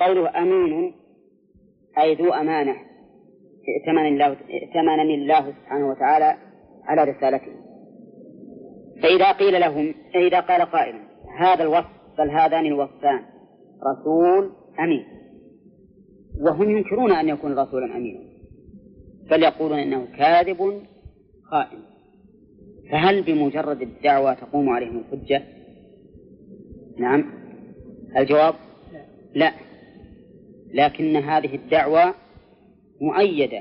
وقوله أمين أي ذو أمانة ائتمن الله ائتمنني الله سبحانه وتعالى على رسالته. فإذا قيل لهم فإذا قال قائل هذا الوصف بل هذان الوصفان رسول أمين. وهم ينكرون أن يكون رسولا أمينا بل يقولون إنه كاذب خائن. فهل بمجرد الدعوة تقوم عليهم الحجة؟ نعم. الجواب؟ لا. لكن هذه الدعوة مؤيدة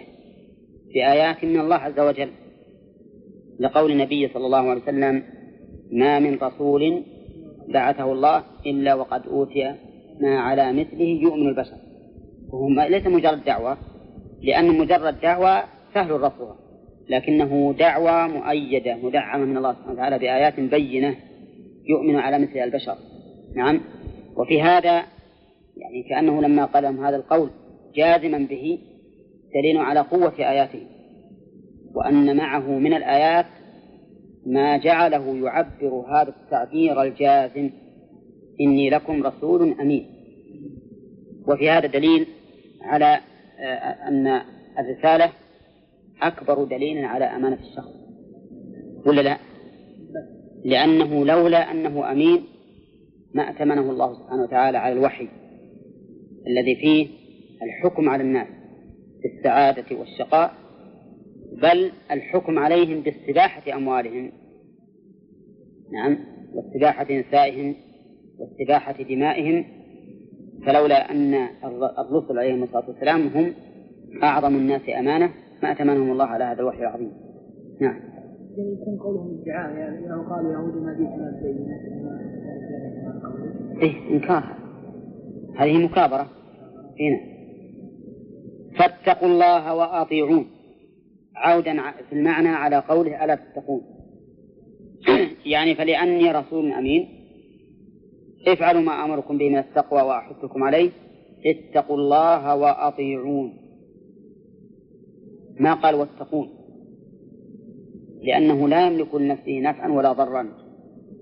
بآيات من الله عز وجل. لقول النبي صلى الله عليه وسلم ما من رسول بعثه الله إلا وقد أوتي ما على مثله يؤمن البشر. وهو ليس مجرد دعوة لأن مجرد دعوة سهل رفضها لكنه دعوة مؤيدة مدعمة من الله سبحانه وتعالى بآيات بينة يؤمن على مثل البشر. نعم. وفي هذا يعني كأنه لما قال لهم هذا القول جازما به دليل على قوة آياته وأن معه من الآيات ما جعله يعبر هذا التعبير الجازم إني لكم رسول أمين. وفي هذا دليل على آه، أن الرسالة أكبر دليل على أمانة الشخص. ولا لا؟ لأنه لولا أنه أمين ما أتمنه الله سبحانه وتعالى على الوحي. الذي فيه الحكم على الناس بالسعادة والشقاء بل الحكم عليهم باستباحة أموالهم. نعم واستباحة نسائهم واستباحة دمائهم. فلولا أن الرسل عليهم الصلاة والسلام هم أعظم الناس أمانة ما أتمنهم الله على هذا الوحي العظيم. نعم. يعني يكون قولهم ادعاء يعني لو قالوا يهود ما جئتنا ببينات إيه إنكار هذه مكابرة. هنا. فاتقوا الله وأطيعون. عودا في المعنى على قوله ألا تتقون. يعني فلأني رسول أمين. افعلوا ما أمركم به من التقوى وأحثكم عليه. اتقوا الله وأطيعون. ما قال واتقون؟ لأنه لا يملك لنفسه نفعا ولا ضرا.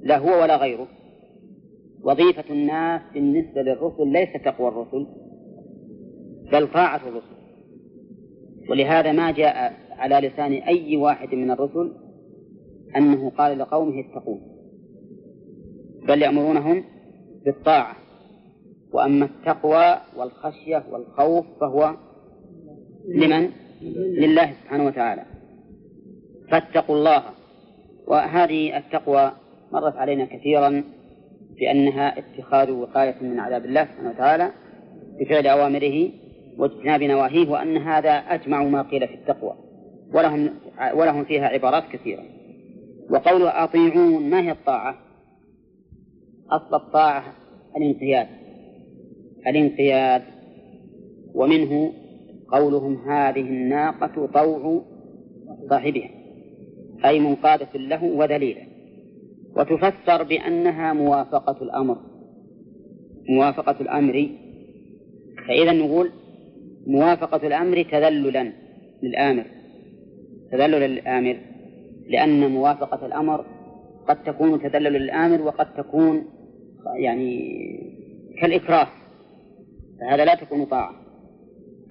لا هو ولا غيره. وظيفة الناس بالنسبة للرسل ليس تقوى الرسل بل طاعة الرسل. ولهذا ما جاء على لسان أي واحد من الرسل أنه قال لقومه اتقون بل يأمرونهم بالطاعة. وأما التقوى والخشية والخوف فهو لمن؟ لله سبحانه وتعالى. فاتقوا الله. وهذه التقوى مرت علينا كثيرا. بأنها اتخاذ وقاية من عذاب الله سبحانه وتعالى بفعل أوامره واجتناب نواهيه وأن هذا أجمع ما قيل في التقوى. ولهم ولهم فيها عبارات كثيرة. وقوله أطيعون ما هي الطاعة؟ أصل الطاعة الانقياد. الانقياد ومنه قولهم هذه الناقة طوع صاحبها أي منقادة له وذليلة وتفسر بأنها موافقة الأمر. موافقة الأمر. فإذا نقول موافقة الأمر تذللا للآمر. تذللا للآمر. لأن موافقة الأمر قد تكون تذللا للآمر وقد تكون يعني كالإكراه. فهذا لا تكون طاعة.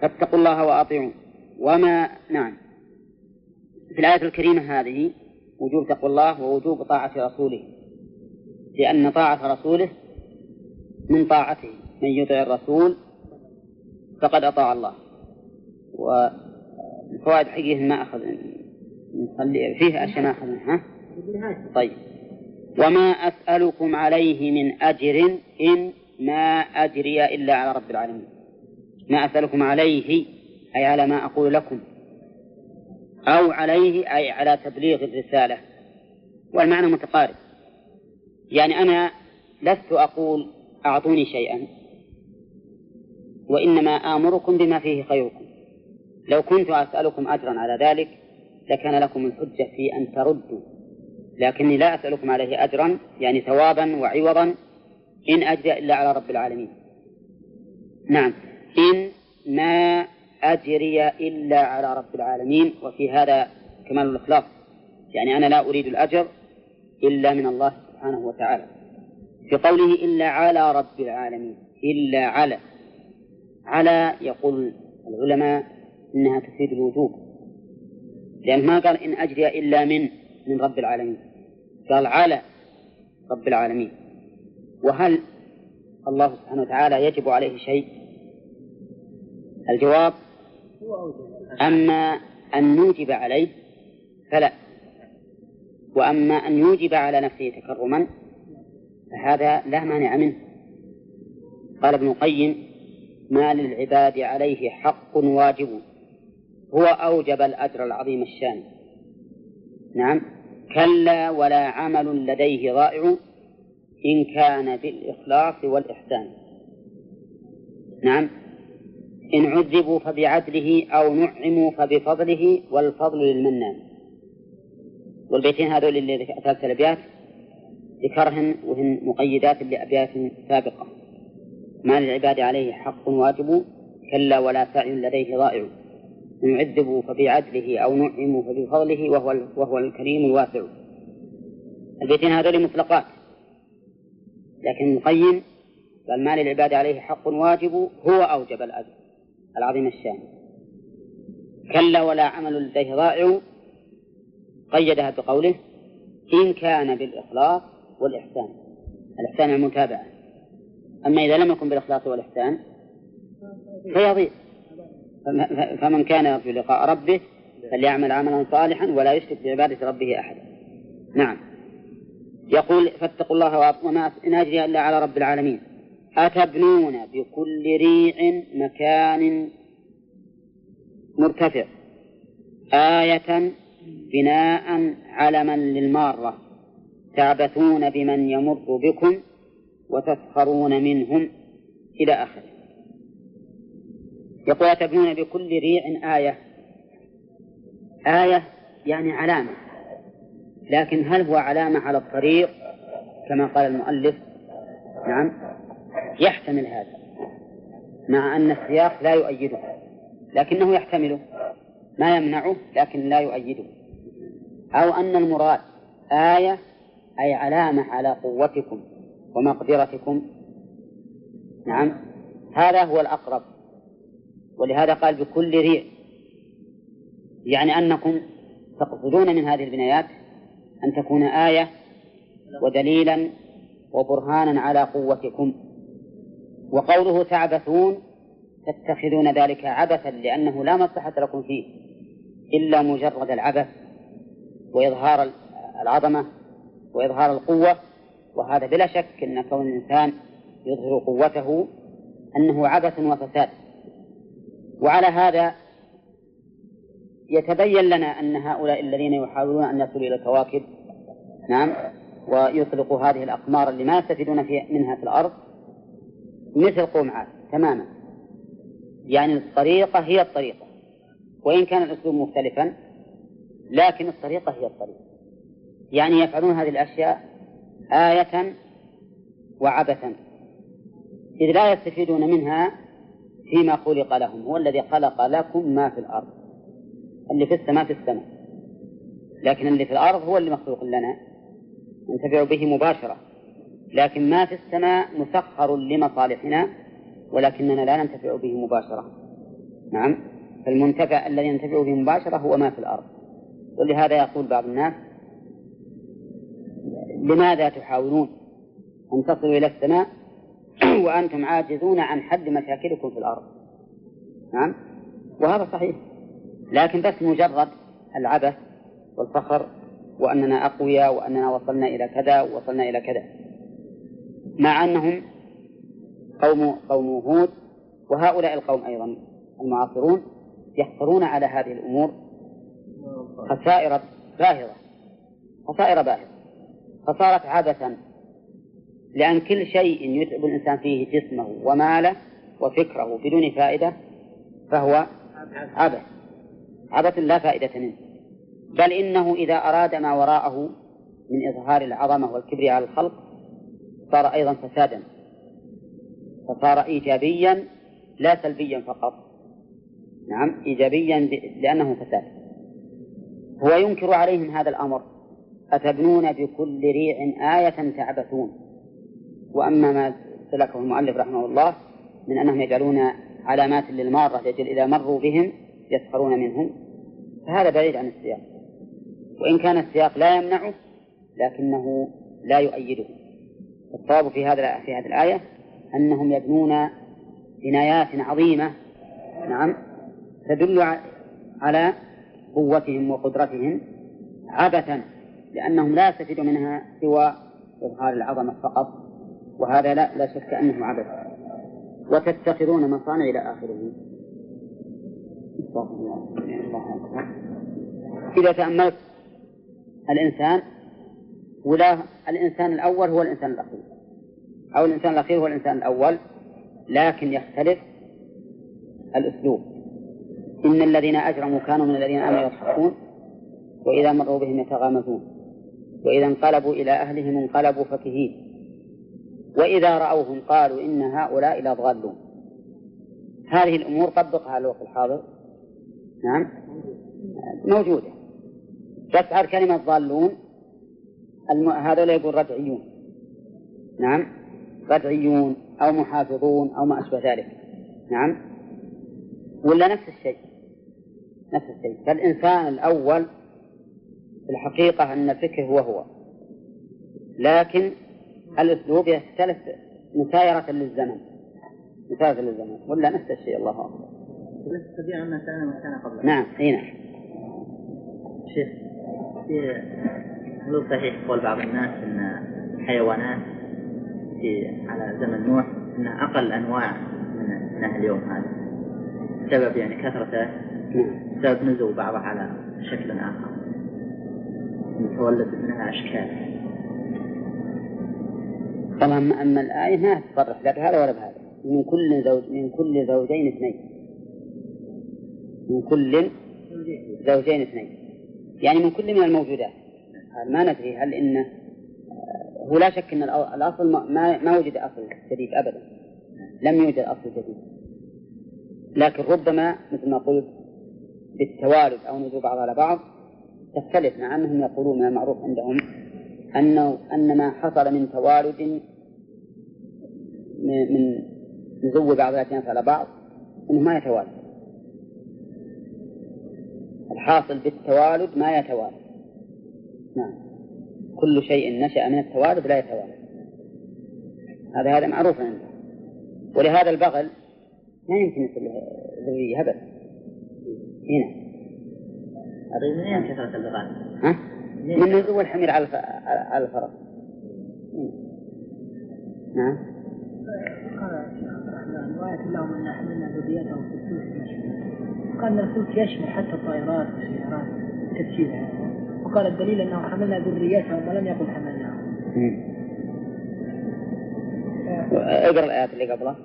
فاتقوا الله وأطيعون. وما نعم. في الآية الكريمة هذه وجوب تقوى الله ووجوب طاعة رسوله. لأن طاعة رسوله من طاعته. من يطع الرسول فقد أطاع الله. والفوائد حقيقة ما أخذ نصلي فيه أشياء ما أخذناها. طيب. وما أسألكم عليه من أجر إن ما أجري إلا على رب العالمين. ما أسألكم عليه أي على ما أقول لكم. أو عليه أي على تبليغ الرسالة. والمعنى متقارب. يعني أنا لست أقول أعطوني شيئا وإنما آمركم بما فيه خيركم. لو كنت أسألكم أجرا على ذلك لكان لكم الحجة في أن تردوا. لكني لا أسألكم عليه أجرا يعني ثوابا وعوضا إن أجري إلا على رب العالمين. نعم. إن ما أجري إلا على رب العالمين. وفي هذا كمال الإخلاص. يعني أنا لا أريد الأجر إلا من الله سبحانه وتعالى. في قوله إلا على رب العالمين. إلا على. على يقول العلماء إنها تفيد الوجوب. لأن ما قال إن أجري إلا من من رب العالمين. قال على رب العالمين. وهل الله سبحانه وتعالى يجب عليه شيء؟ الجواب أما أن نوجب عليه فلا. وأما أن يوجب على نفسه تكرما فهذا لا مانع منه. قال ابن القيم ما للعباد عليه حق واجب هو أوجب الأجر العظيم الشان. نعم. كلا ولا عمل لديه ضائع إن كان بالإخلاص والإحسان. نعم. إن عذبوا فبعدله أو نعموا فبفضله والفضل للمنان. والبيتين هذول اللي ثلاث الأبيات ذكرهن وهن مقيدات لأبيات سابقة. ما للعباد عليه حق واجب كلا ولا سعي لديه ضائع. إن عذبوا فبعدله أو نعموا فبفضله وهو وهو الكريم الواسع. البيتين هذول مطلقات. لكن القيم قال ما للعباد عليه حق واجب هو أوجب الأجر العظيم الشان. كلا ولا عمل لديه ضائع قيدها بقوله إن كان بالإخلاص والإحسان. الإحسان المتابعة. أما إذا لم يكن بالإخلاص والإحسان فيضيع. فمن كان يرجو لقاء ربه فليعمل عملا صالحا ولا يشرك بعبادة ربه أحدا. نعم. يقول فاتقوا الله وما إن أجري إلا على رب العالمين. أتبنون بكل ريع مكان مرتفع. آية بناء علما للمارة. تعبثون بمن يمر بكم وتسخرون منهم إلى آخره. يقول أتبنون بكل ريع آية. آية يعني علامة. لكن هل هو علامة على الطريق كما قال المؤلف؟ نعم. يحتمل هذا مع أن السياق لا يؤيده لكنه يحتمله ما يمنعه لكن لا يؤيده. أو أن المراد آية أي علامة على قوتكم ومقدرتكم. نعم هذا هو الأقرب ولهذا قال بكل ريع يعني أنكم تقصدون من هذه البنايات أن تكون آية ودليلا وبرهانا على قوتكم. وقوله تعبثون تتخذون ذلك عبثا لأنه لا مصلحة لكم فيه إلا مجرد العبث وإظهار العظمة وإظهار القوة. وهذا بلا شك أن كون الإنسان يظهر قوته أنه عبث وفساد. وعلى هذا يتبين لنا أن هؤلاء الذين يحاولون أن يصلوا إلى الكواكب نعم ويطلقوا هذه الأقمار اللي ما يستفيدون في منها في الأرض مثل قوم عاد تماما. يعني الطريقة هي الطريقة. وإن كان الأسلوب مختلفا لكن الطريقة هي الطريقة. يعني يفعلون هذه الأشياء آية وعبثا. إذ لا يستفيدون منها فيما خلق لهم هو الذي خلق لكم ما في الأرض. اللي في السماء في السماء. لكن اللي في الأرض هو اللي مخلوق لنا. ننتفع به مباشرة. لكن ما في السماء مسخر لمصالحنا ولكننا لا ننتفع به مباشرة. نعم فالمنتفع الذي ينتفع به مباشرة هو ما في الأرض. ولهذا يقول بعض الناس لماذا تحاولون أن تصلوا إلى السماء وأنتم عاجزون عن حل مشاكلكم في الأرض؟ نعم وهذا صحيح. لكن بس مجرد العبث والفخر وأننا أقوياء وأننا وصلنا إلى كذا ووصلنا إلى كذا. مع أنهم قوم قوم هود وهؤلاء القوم أيضا المعاصرون يحصلون على هذه الأمور خسائر باهظة خسائر باهظة. فصارت عبثا لأن كل شيء يتعب الإنسان فيه جسمه وماله وفكره بدون فائدة فهو عبث عبث لا فائدة منه. بل إنه إذا أراد ما وراءه من إظهار العظمة والكبر على الخلق صار أيضا فسادا. فصار إيجابيا لا سلبيا فقط. نعم إيجابيا لأنه فساد. هو ينكر عليهم هذا الأمر. أتبنون بكل ريع آية تعبثون. وأما ما سلكه المؤلف رحمه الله من أنهم يجعلون علامات للمارة لأجل إذا مروا بهم يسخرون منهم فهذا بعيد عن السياق. وإن كان السياق لا يمنعه لكنه لا يؤيده. الصواب في هذا في هذه الآية أنهم يبنون بنايات عظيمة نعم تدل على قوتهم وقدرتهم عبثا لأنهم لا يستفيدوا منها سوى إظهار العظمة فقط وهذا لا, لا شك أنه عبث. وتتخذون مصانع إلى آخره. إذا تأملت الإنسان ولا الإنسان الأول هو الإنسان الأخير. أو الإنسان الأخير هو الإنسان الأول لكن يختلف الأسلوب. إن الذين أجرموا كانوا من الذين آمنوا يضحكون وإذا مروا بهم يتغامزون. وإذا انقلبوا إلى أهلهم انقلبوا فكهين. وإذا رأوهم قالوا إن هؤلاء لضالون. هذه الأمور طبقها الوقت الحاضر. نعم. موجودة. على كلمة ضالون الم... هذا يقول رجعيون. نعم؟ رجعيون أو محافظون أو ما أشبه ذلك. نعم؟ ولا نفس الشيء. نفس الشيء. فالإنسان الأول في الحقيقة أن الفكر هو هو. لكن الأسلوب يختلف مسايرة للزمن. مسايرة للزمن. ولا نفس الشيء. الله أكبر. تستطيع أن كان قبله. نعم. أي نعم. شيخ في هل صحيح قول بعض الناس أن الحيوانات في على زمن نوح أنها أقل أنواع من من اليوم هذا. بسبب يعني كثرته بسبب نزو بعضها على شكل آخر. تولد منها أشكال. طبعا أما الآية ما تصرح لا بهذا ولا بهذا. من كل زوج من كل زوجين اثنين. من كل زوجين اثنين. يعني من كل من الموجودات. ما ندري هل إن هو لا شك أن الأصل ما ما وجد أصل جديد أبدا. لم يوجد أصل جديد. لكن ربما مثل ما قلت بالتوالد أو نزول بعضها على بعض تختلف مع أنهم يقولون من المعروف عندهم أنه أن ما حصل من توالد من نزو بعض الأجناس على بعض أنه ما يتوالد الحاصل بالتوالد ما يتوالد نعم. كل شيء نشأ من التوالد لا يتوالد هذا هذا معروف عنده ولهذا البغل ما يمكن يصير ذرية أبدا. هنا. من أين كثرة البغال؟ ها؟ من نزول الحمير على على الفرس. نعم. قال الشيخ عبد الرحمن وآية لهم أن حملنا ذريتهم في الفلك قال الفلك يشمل حتى الطائرات والسيارات تفسيرها وقال الدليل أنه حملنا ذريتهم ولم يقل حملناهم اقرأ الآيات اللي قبلها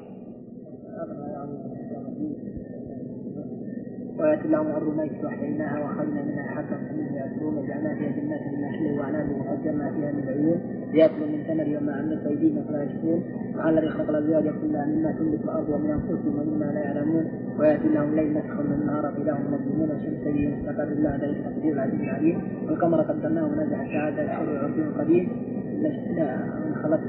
وآيات لهم أرض ميت وأحييناها وأخذنا منها حبا فمنه يأكلون وجعلنا فيها جنات من نخل وأعناب وفجرنا فيها من العيون ليأكلوا من ثمر وما عملت أيديهم فلا يشكرون وعلى الذي خلق الأزواج كلها مما تنبت الأرض ومن أنفسهم ومما لا يعلمون. ويأتي لهم الليل نسخا من النهار فإذا هم مظلمون والشمس تجري مستقر الله ذلك تقدير العزيز العليم والقمر قدرناه منازع السعادة الشر عرض قديم خلقت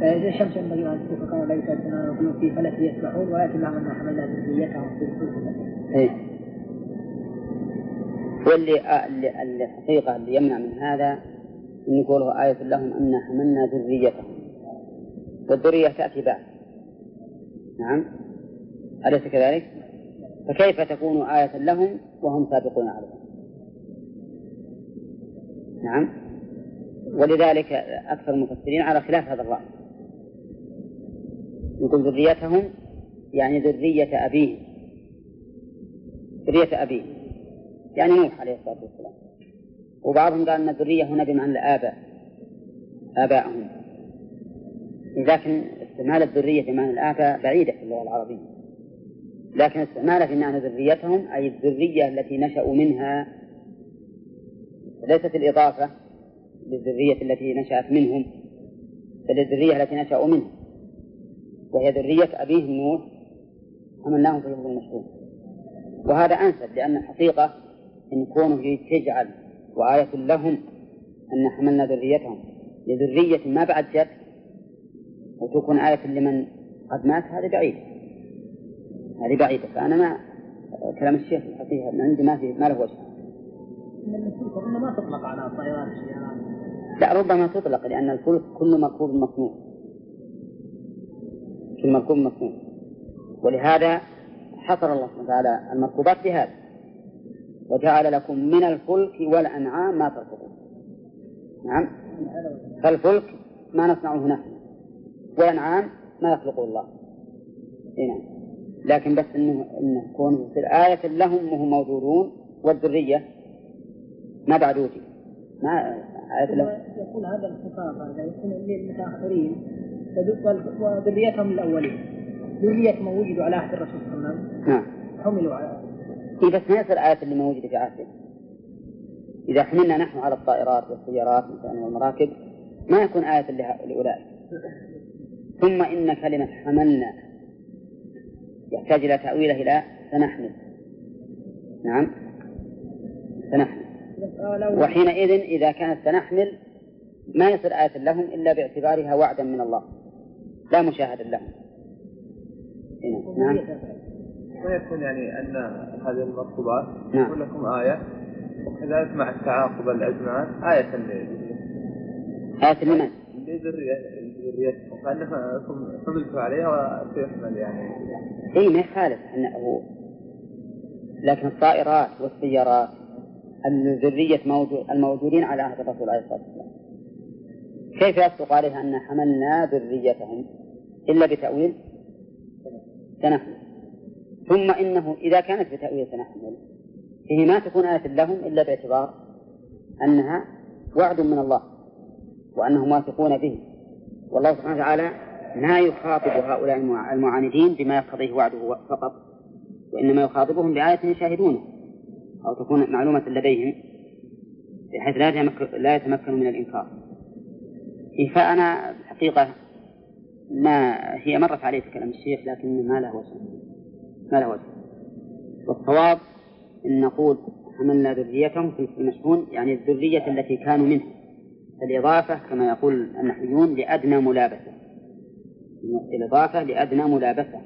فإذا الشمس ينبغي أن تكون كما ليس السماء في فلك يسبحون. ويأتي لهم أن حملنا ذريتهم في الفلك. واللي اللي الحقيقة اللي يمنع من هذا أن يقوله آية لهم أن حملنا ذريتهم. والذرية تأتي بعد. نعم. أليس كذلك؟ فكيف تكون آية لهم وهم سابقون عليها؟ نعم. ولذلك أكثر المفسرين على خلاف هذا الرأي. يقول ذريتهم يعني ذرية أبيه ذرية أبيه يعني نوح عليه الصلاة والسلام. وبعضهم قال أن الذرية هنا بمعنى الآباء. آباءهم. لكن استعمال الذرية بمعنى الآباء بعيدة في اللغة العربية. لكن استعمالها في معنى ذريتهم أي الذرية التي نشأوا منها ليست الإضافة للذرية التي نشأت منهم بل الذرية التي نشأوا منها وهي ذرية أبيه نوح حملناهم في الأرض المشهور وهذا أنسب لأن الحقيقة إن كونه تجعل وآية لهم أن حملنا ذريتهم لذرية ما بعد جد وتكون آية لمن قد مات هذه بعيدة هذه بعيدة فأنا ما كلام الشيخ الحقيقة من عندي ما في ما له وجه. ما تطلق على الطائرات السيارات لا ربما تطلق لأن الفلك كل مركوب مصنوع كل مركوب مصنوع ولهذا حصر الله سبحانه وتعالى المركوبات بهذا وجعل لكم من الفلك والأنعام ما تركبون. نعم. فالفلك ما نصنعه نحن والأنعام ما يخلقه الله. نعم. لكن بس إنه إنه كونه في آية لهم وهم موجودون والذرية ما بعد وجد ما آية لهم. يكون هذا الخطاب هذا يكون للمتأخرين وذريتهم الأولين. ذرية ما وجدوا على عهد الرسول صلى الله عليه وسلم. نعم. حملوا على إيه بس ما يصير آية اللي موجودة في عهده. إذا حملنا نحن على الطائرات والسيارات مثلا والمراكب ما يكون آية لأولئك. ثم إن كلمة حملنا يحتاج إلى تأويله إلى سنحمل نعم. سنحمل وحينئذ إذا كانت سنحمل ما يصير آية لهم إلا باعتبارها وعدا من الله. لا مشاهدا لهم. نعم. ويكون يعني أن هذه المركوبات نعم. يكون لكم آية وكذلك مع التعاقب الأزمان آية آية لمن؟ لذريتكم فأنكم حملتوا عليها وتحمل يعني. اي ما يخالف أنه لكن الطائرات والسيارات موجود الموجودين على عهد الرسول عليه الصلاة والسلام. كيف يصدق عليها أن حملنا ذريتهم؟ إلا بتأويل؟ سنحمل. ثم إنه إذا كانت بتأويل سنحمل. فيه ما تكون آية لهم إلا باعتبار أنها وعد من الله وأنهم واثقون به. والله سبحانه وتعالى ما يخاطب هؤلاء المعاندين بما يقتضيه وعده فقط وإنما يخاطبهم بآية يشاهدونه أو تكون معلومة لديهم بحيث لا لا يتمكنوا من الإنكار. فأنا الحقيقة ما هي مرت علي في كلام الشيخ لكن ما له وجه ما له وجه. والصواب أن نقول حملنا ذريتهم في المشحون يعني الذرية التي كانوا منه الإضافة كما يقول النحويون لأدنى ملابسة. الإضافة لأدنى ملابسة.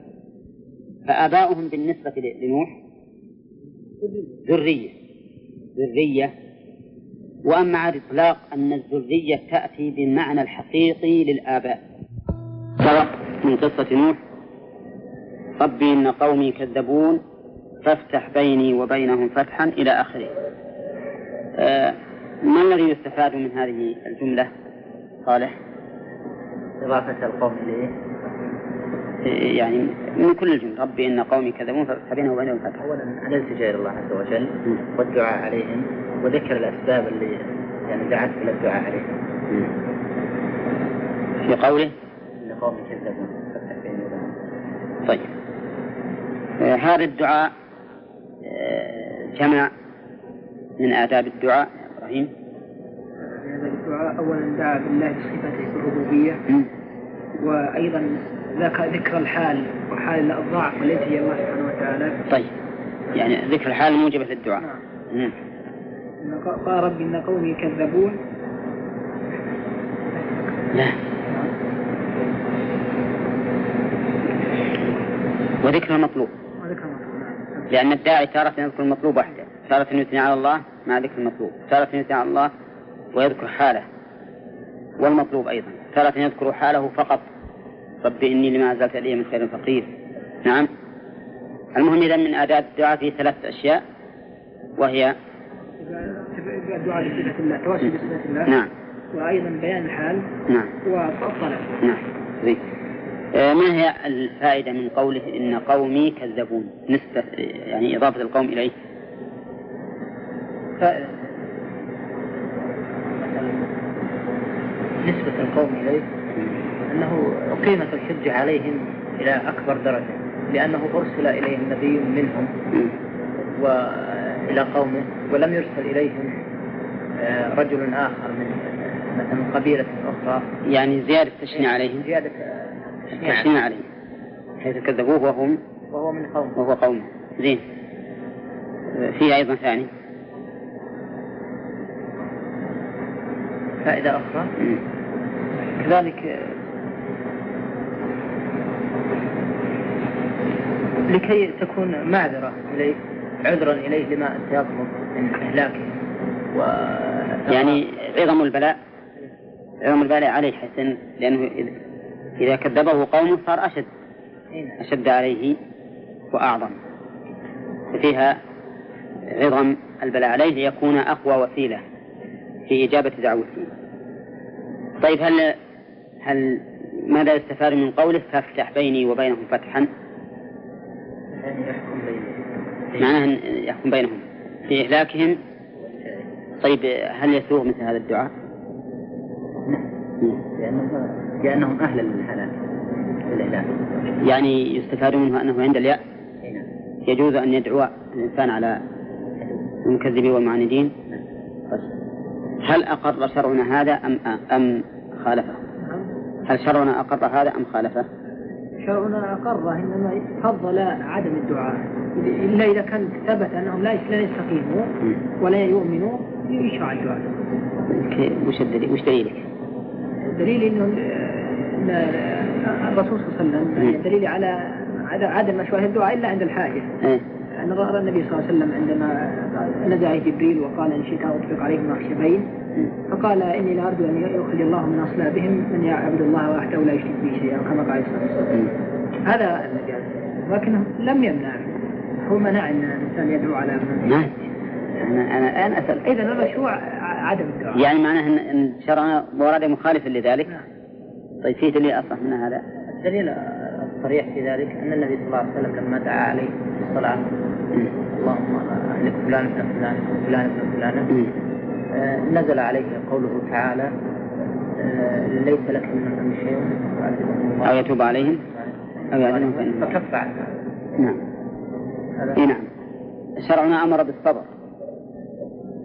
فآباؤهم بالنسبة لنوح ذرية. ذرية. وأما على الإطلاق أن الذرية تأتي بالمعنى الحقيقي للآباء. سبق من قصة نوح ربي إن قومي كذبون فافتح بيني وبينهم فتحا إلى آخره. آه ما الذي يستفاد من هذه الجملة؟ صالح. إضافة القوم إليه. يعني من كل الجمل ربي إن قومي كذبون فافتح بينهم وبينهم فتحا أولا الالتجاء إلى الله عز وجل والدعاء عليهم وذكر الأسباب اللي يعني دعت إلى الدعاء عليهم. في قوله إن قومي كذبون. فافتح بيني وبينهم طيب. آه هذا الدعاء آه جمع من آداب الدعاء إبراهيم. هذا الدعاء أولا دعا بالله بصفته الربوبية وأيضا ذكر الحال وحال الضعف والتي هي الله سبحانه وتعالى. طيب. يعني ذكر الحال موجبة للدعاء نعم. قال رب إن قومي كذبون لا وذكر المطلوب. وذكر المطلوب نعم. لأن الداعي تارة يذكر المطلوب وحده. تارة يثني على الله مع ذكر المطلوب. تارة يثني على الله ويذكر حاله. والمطلوب أيضا. تارة يذكر حاله فقط. رب إني لما أزلت إلي من خير فقير نعم المهم إذا من آداب الدعاء في ثلاث أشياء وهي الدعاء بصفة الله توسل بصفة الله نعم وأيضا بيان الحال نعم والطلب نعم آه، ما هي الفائدة من قوله إن قومي كذبون نسبة يعني إضافة القوم إليه فائدة نسبة القوم إليه أنه أقيمت الحجة عليهم إلى أكبر درجة لأنه أرسل إليهم نبي منهم وإلى قومه ولم يرسل إليهم آه، رجل آخر من مثلا قبيلة أخرى. يعني زيادة تشنيع عليهم؟ زيادة تشنيع عليهم. حيث كذبوه وهم؟ وهو من قومه. وهو قومه. زين. في أيضا ثاني؟ فائدة أخرى. كذلك لكي تكون معذرة إليه عذرا إليه لما سيطلب من إهلاكه. و يعني عظم البلاء عظم البلاء عليه حسن لأنه إذا كذبه قومه صار أشد أشد عليه وأعظم. ففيها عظم البلاء عليه ليكون أقوى وسيلة في إجابة دعوته. طيب هل هل ماذا يستفاد من قوله؟ فافتح بيني وبينهم فتحا؟ يحكم بينهم معناه أن يحكم بينهم في إهلاكهم طيب هل يسوغ مثل هذا الدعاء؟ لأنهم لأنهم أهل للهلاك يعني يستفاد منه أنه عند اليأس نعم. يجوز أن يدعو الإنسان على المكذبين والمعاندين طيب. هل أقر شرعنا هذا أم أم خالفه؟ هل شرعنا أقر هذا أم خالفه؟ شرعنا أقره إنما فضل عدم الدعاء إلا إذا كان ثبت أنهم لا يستقيموا ولا يؤمنوا يشرع الدعاء. وش الدليل؟ وش دليلك؟ الدليل إنه الرسول صلى الله عليه وسلم دليل على عدم مشروعية الدعاء إلا عند الحاجة. إيه. أن رأى النبي صلى الله عليه وسلم عندما نزع جبريل وقال إن شئت أطلق عليهم أخشبين فقال إني لأرجو أن يخرج الله من أصلابهم من يعبد الله وحده ولا يشرك به شيئا كما قال صلى الله عليه وسلم. هذا الذي ولكنه لم يمنع. هو منع أن الإنسان يدعو على من نعم. أنا أنا الآن أسأل. إذا المشروع عدم الدعاء. يعني معناه أن شرعنا ورد مخالفا لذلك؟ نعم. طيب في دليل أصح من هذا؟ الدليل الصريح في ذلك أن النبي صلى الله عليه وسلم لما دعا عليه الصلاة اللهم أهلك فلان ابن فلان فلان ابن فلان نزل عليه قوله تعالى ليس لك من الأمر شيء. أو يتوب عليهم؟ أو يعذبهم فكف عن نعم. إيه نعم. شرعنا أمر بالصبر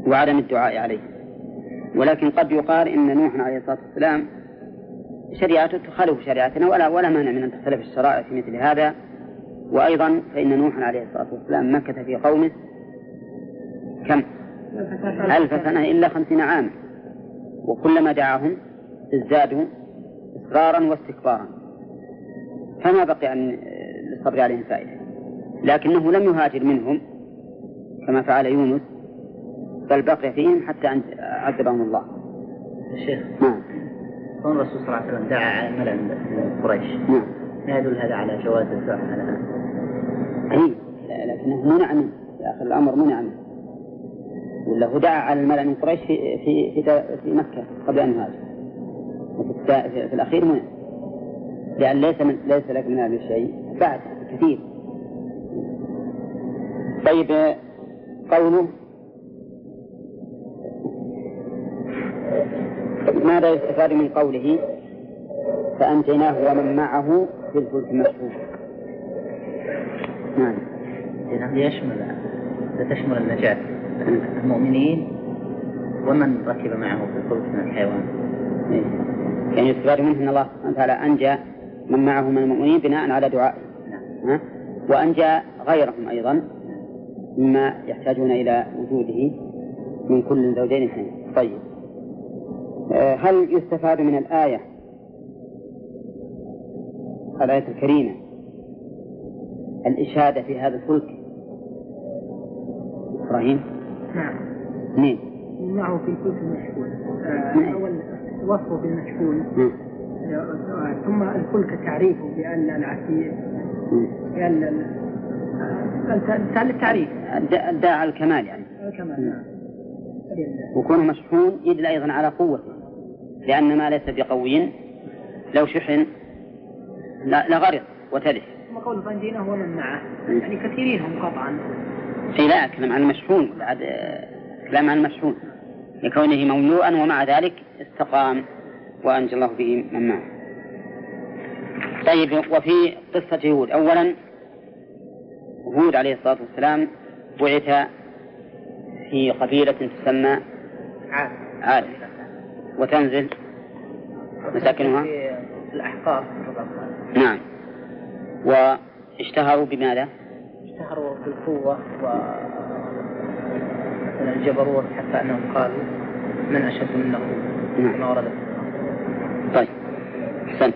وعدم الدعاء عليه. ولكن قد يقال إن نوح عليه الصلاة والسلام شريعته تخالف شريعتنا ولا ولا مانع من أن تختلف الشرائع في مثل هذا. وأيضا فإن نوحا عليه الصلاة والسلام مكث في قومه كم؟ ألف سنة إلا خمسين عاما وكلما دعاهم ازدادوا إصرارا واستكبارا. فما بقي أن للصبر عليهم فائدة. لكنه لم يهاجر منهم كما فعل يونس بل بقي فيهم حتى عذبهم الله. الشيخ نعم. كون الرسول صلى الله عليه وسلم دعا على الملأ من قريش. نعم. ما يدل هذا على جواز الدعاء؟ على اي لكنه منع منه. في آخر الأمر منع منه. ولا هو دعا على الملأ من قريش في في في, في مكة قبل أن يهاجر. وفي في الأخير منع لأن ليس من ليس لك من هذا الشيء. بعد كثير. طيب قوله ماذا يستفاد من قوله؟ فأنجيناه ومن معه في الفلك المشهور. نعم. يشمل تشمل النجاة. المؤمنين ومن ركب معه في الفلك من الحيوان. إيه. يعني يستفاد منه أن الله سبحانه وتعالى أنجى من معه من المؤمنين بناء على دعائه نعم. وأنجى غيرهم أيضا مما يحتاجون إلى وجوده من كل زوجين اثنين. طيب. آه، هل يستفاد من الآية الآية الكريمة الإشادة في هذا الفلك؟ إبراهيم؟ نعم. اثنين معه في الفلك المشحون آه أول وصفه بالمشحون آه ثم الفلك تعريفه بأن العسير بأن التعريف. الداء على الكمال يعني. الكمال نعم. وكونه مشحون يدل أيضا على قوته لأن ما ليس بقوي. لو شحن لغرق وتلف. ثم قول فانجيناه ومن معه. يعني كثيرين هم قطعا. اي لا كلام عن المشحون بعد كلام عن المشحون لكونه مملوءا ومع ذلك استقام وأنجى الله به من معه. طيب وفي قصة هود. أولا هود عليه الصلاة والسلام بعث في قبيلة تسمى عاد عاد وتنزل مساكنها؟ في الأحقاف. نعم. واشتهروا بماذا؟ اشتهروا بالقوة و الجبروت حتى أنهم قالوا من أشد منه نعم. كما ورد. طيب. أحسنت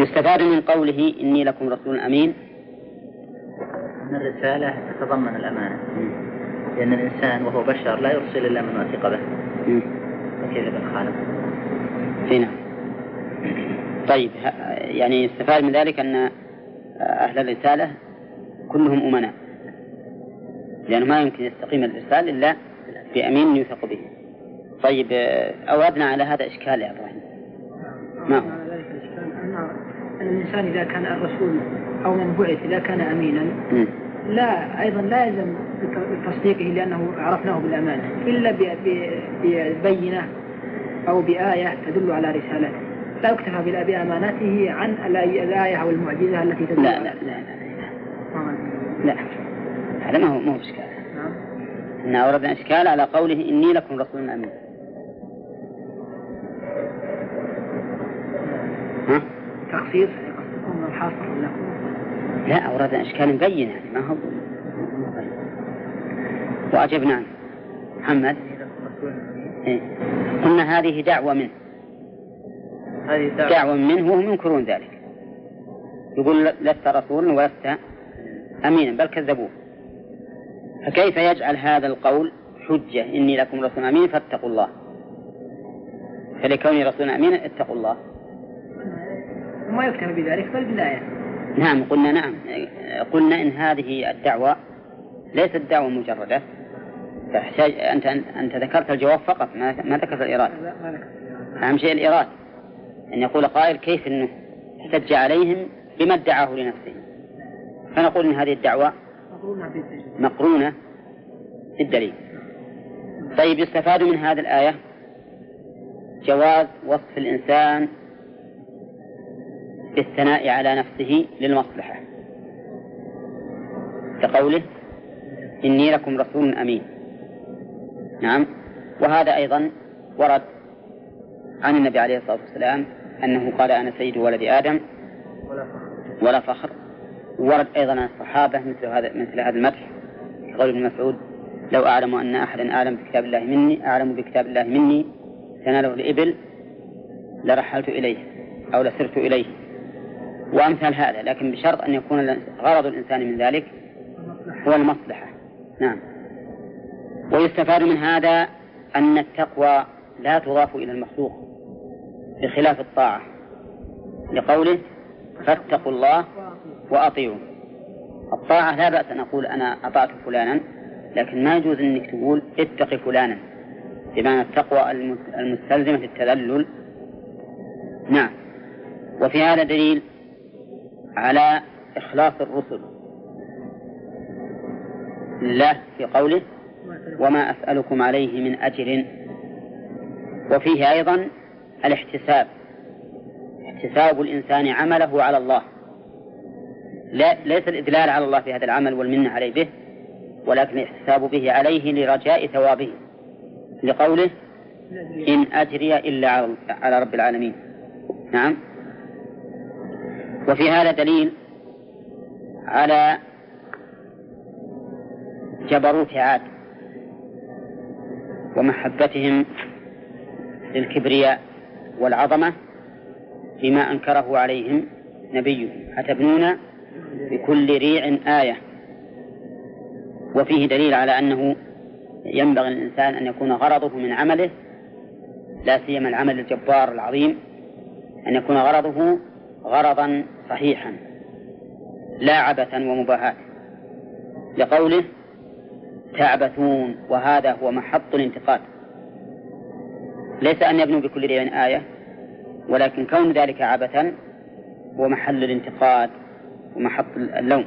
يستفاد من قوله إني لكم رسول أمين. أن الرسالة تتضمن الأمانة. لأن الإنسان وهو بشر لا يرسل إلا من وثق به. فكيف بالخالق؟ هنا. طيب. يعني يستفاد من ذلك أن أهل الرسالة كلهم أمناء. لأنه ما يمكن يستقيم الإرسال إلا بأمين يوثق به. طيب أوردنا على هذا إشكال يا إبراهيم. ما الإشكال؟ أن الإنسان إذا كان الرسول أو من بعث إذا كان أمينا لا أيضا لا يلزم بتصديقه لأنه عرفناه بالأمانة. إلا ببينة أو بآية تدل على رسالته. لا يكتفى بأمانته عن الآية أو المعجزة التي تدل لا لا لا لا, لا. هذا ما هو ما هو إشكال. نعم. إن أوردنا إشكال على قوله إني لكم رسول أمين. ها؟ تخصيص الحاصر لكم لا؟ أوردنا إشكال مبين يعني ما هو؟ وأجبنا. محمد. إيه؟ قلنا هذه دعوة منه. دعوة, منه وهم ينكرون ذلك. يقول لست رسولا ولست أمينا بل كذبوه. فكيف يجعل هذا القول حجة؟ إني لكم رسول أمين فاتقوا الله. فلكوني رسول أمين اتقوا الله. ما يكتب بذلك؟ بل بالآية. نعم قلنا نعم. قلنا إن هذه الدعوة ليست دعوة مجردة. تحتاج أنت أنت ذكرت الجواب فقط ما ما ذكرت. الإيراد أهم شيء الإيراد أن يقول قائل كيف أنه احتج عليهم بما ادعاه لنفسه. فنقول إن هذه الدعوة مقرونة بالدليل. طيب يستفاد من هذه الآية جواز وصف الإنسان بالثناء على نفسه للمصلحة. كقوله إني لكم رسول أمين. نعم. وهذا أيضا ورد عن النبي عليه الصلاة والسلام أنه قال أنا سيد ولد آدم ولا فخر. ورد أيضا عن الصحابة مثل هذا مثل هذا المدح. قول ابن مسعود لو أعلم أن أحدا أعلم بكتاب الله مني أعلم بكتاب الله مني تناله الإبل لرحلت إليه أو لسرت إليه. وأمثال هذا لكن بشرط أن يكون غرض الإنسان من ذلك هو المصلحة. نعم. ويستفاد من هذا أن التقوى لا تضاف إلى المخلوق. بخلاف الطاعة. لقوله فاتقوا الله وأطيعوا. الطاعة لا بأس أن أقول أنا أطعت فلانا لكن ما يجوز أنك تقول اتق فلانا بمعنى التقوى المستلزمة التذلل نعم. وفي هذا دليل على إخلاص الرسل. لله في قوله وما أسألكم عليه من أجر. وفيه أيضا الاحتساب. احتساب الإنسان عمله على الله. لا ليس الإدلال على الله في هذا العمل والمنة عليه به ولكن الاحتساب به عليه لرجاء ثوابه. لقوله إن أجري إلا على رب العالمين نعم. وفي هذا دليل على جبروت عاد ومحبتهم للكبرياء. والعظمة بما أنكره عليهم نبيهم أتبنون بكل ريع آية. وفيه دليل على أنه ينبغي للإنسان أن يكون غرضه من عمله لا سيما العمل الجبار العظيم أن يكون غرضه غرضا صحيحا لا عبثا ومباهاة. لقوله تعبثون وهذا هو محط الانتقاد. ليس أن يبنوا بكل ريع آية ولكن كون ذلك عبثا هو محل الانتقاد ومحط اللوم.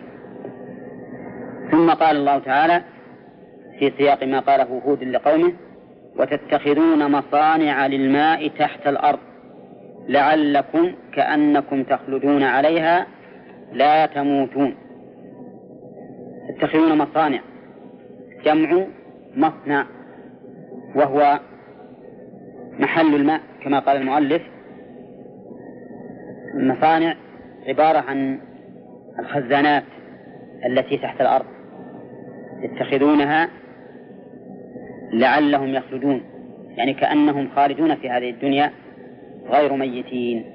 ثم قال الله تعالى في سياق ما قاله هود لقومه وتتخذون مصانع للماء تحت الأرض لعلكم كأنكم تخلدون عليها لا تموتون. تتخذون مصانع جمع مصنع وهو محل الماء كما قال المؤلف. المصانع عبارة عن الخزانات التي تحت الأرض يتخذونها لعلهم يخلدون. يعني كأنهم خالدون في هذه الدنيا غير ميتين.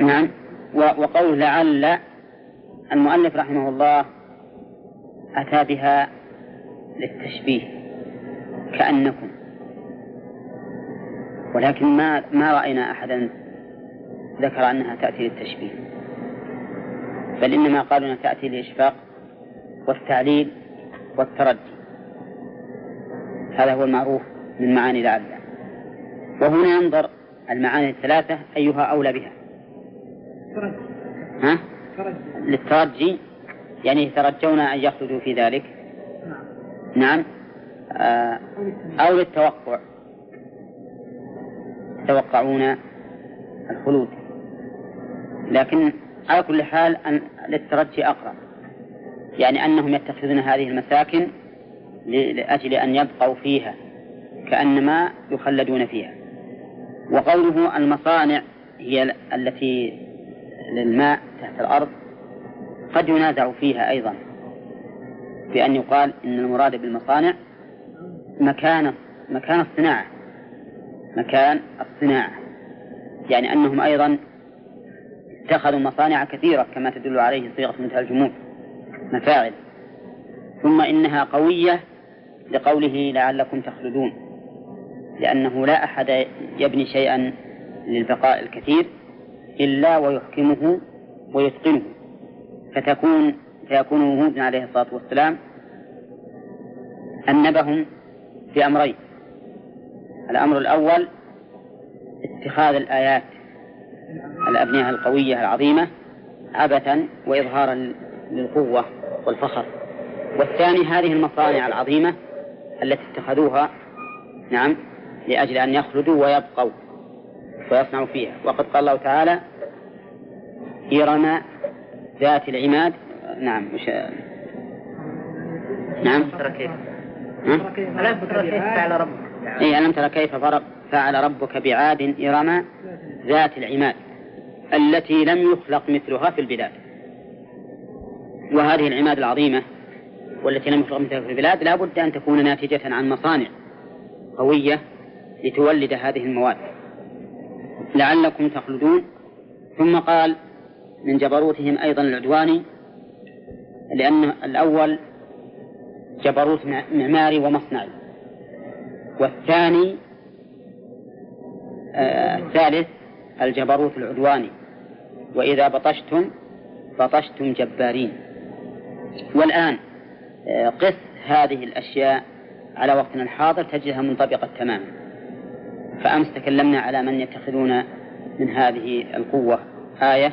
نعم. وقول لعل المؤلف رحمه الله أتى بها للتشبيه كأنكم. ولكن ما ما رأينا أحدا ذكر أنها تأتي للتشبيه. بل إنما قالوا أنها تأتي للإشفاق والتعليل والتردي. هذا هو المعروف من معاني لعل وهنا ينظر المعاني الثلاثة أيها أولى بها. ها؟ للترجي يعني يترجون أن يخرجوا في ذلك. نعم. آه أو للتوقع. يتوقعون الخلود. لكن على كل حال أن للترجي أقرب. يعني أنهم يتخذون هذه المساكن لأجل أن يبقوا فيها كأنما يخلدون فيها. وقوله المصانع هي التي للماء تحت الأرض قد ينازع فيها أيضا بأن يقال إن المراد بالمصانع مكان مكان الصناعة. مكان الصناعة يعني أنهم أيضا اتخذوا مصانع كثيرة كما تدل عليه صيغة منتهى الجمود مفاعل ثم إنها قوية لقوله لعلكم تخلدون لأنه لا أحد يبني شيئا للبقاء الكثير إلا ويحكمه ويتقنه فتكون فيكون هود عليه الصلاة والسلام أنبهم بأمرين الأمر الأول اتخاذ الآيات الأبنية القوية العظيمة عبثا وإظهارا للقوة والفخر. والثاني هذه المصانع العظيمة التي اتخذوها نعم لأجل أن يخلدوا ويبقوا ويصنعوا فيها. وقد قال الله تعالى إرم ذات العماد. نعم مش نعم. ترى كيف؟ فعل ربك. إيه ألم ترى كيف فعل ربك بعاد إرم ذات العماد التي لم يخلق مثلها في البلاد. وهذه العماد العظيمة والتي لم يخلق مثلها في البلاد لا بد أن تكون ناتجة عن مصانع قوية لتولد هذه المواد. لعلكم تخلدون. ثم قال من جبروتهم أيضا العدواني لأن الأول جبروت معماري ومصنعي. والثاني آه الثالث الجبروت العدواني. وإذا بطشتم بطشتم جبارين. والآن آه قس هذه الأشياء على وقتنا الحاضر تجدها منطبقة تماما. فأمس تكلمنا على من يتخذون من هذه القوة آية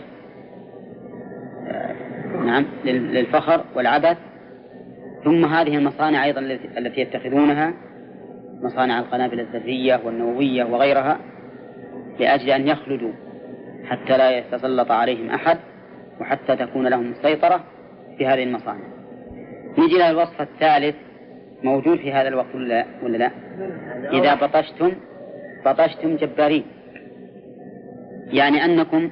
نعم للفخر والعبث. ثم هذه المصانع أيضا التي يتخذونها. مصانع القنابل الذرية والنووية وغيرها لأجل أن يخلدوا حتى لا يتسلط عليهم أحد وحتى تكون لهم السيطرة في هذه المصانع. نجي إلى الوصف الثالث. موجود في هذا الوقت ولا لا, ولا لا؟ إذا بطشتم بطشتم جبارين. يعني أنكم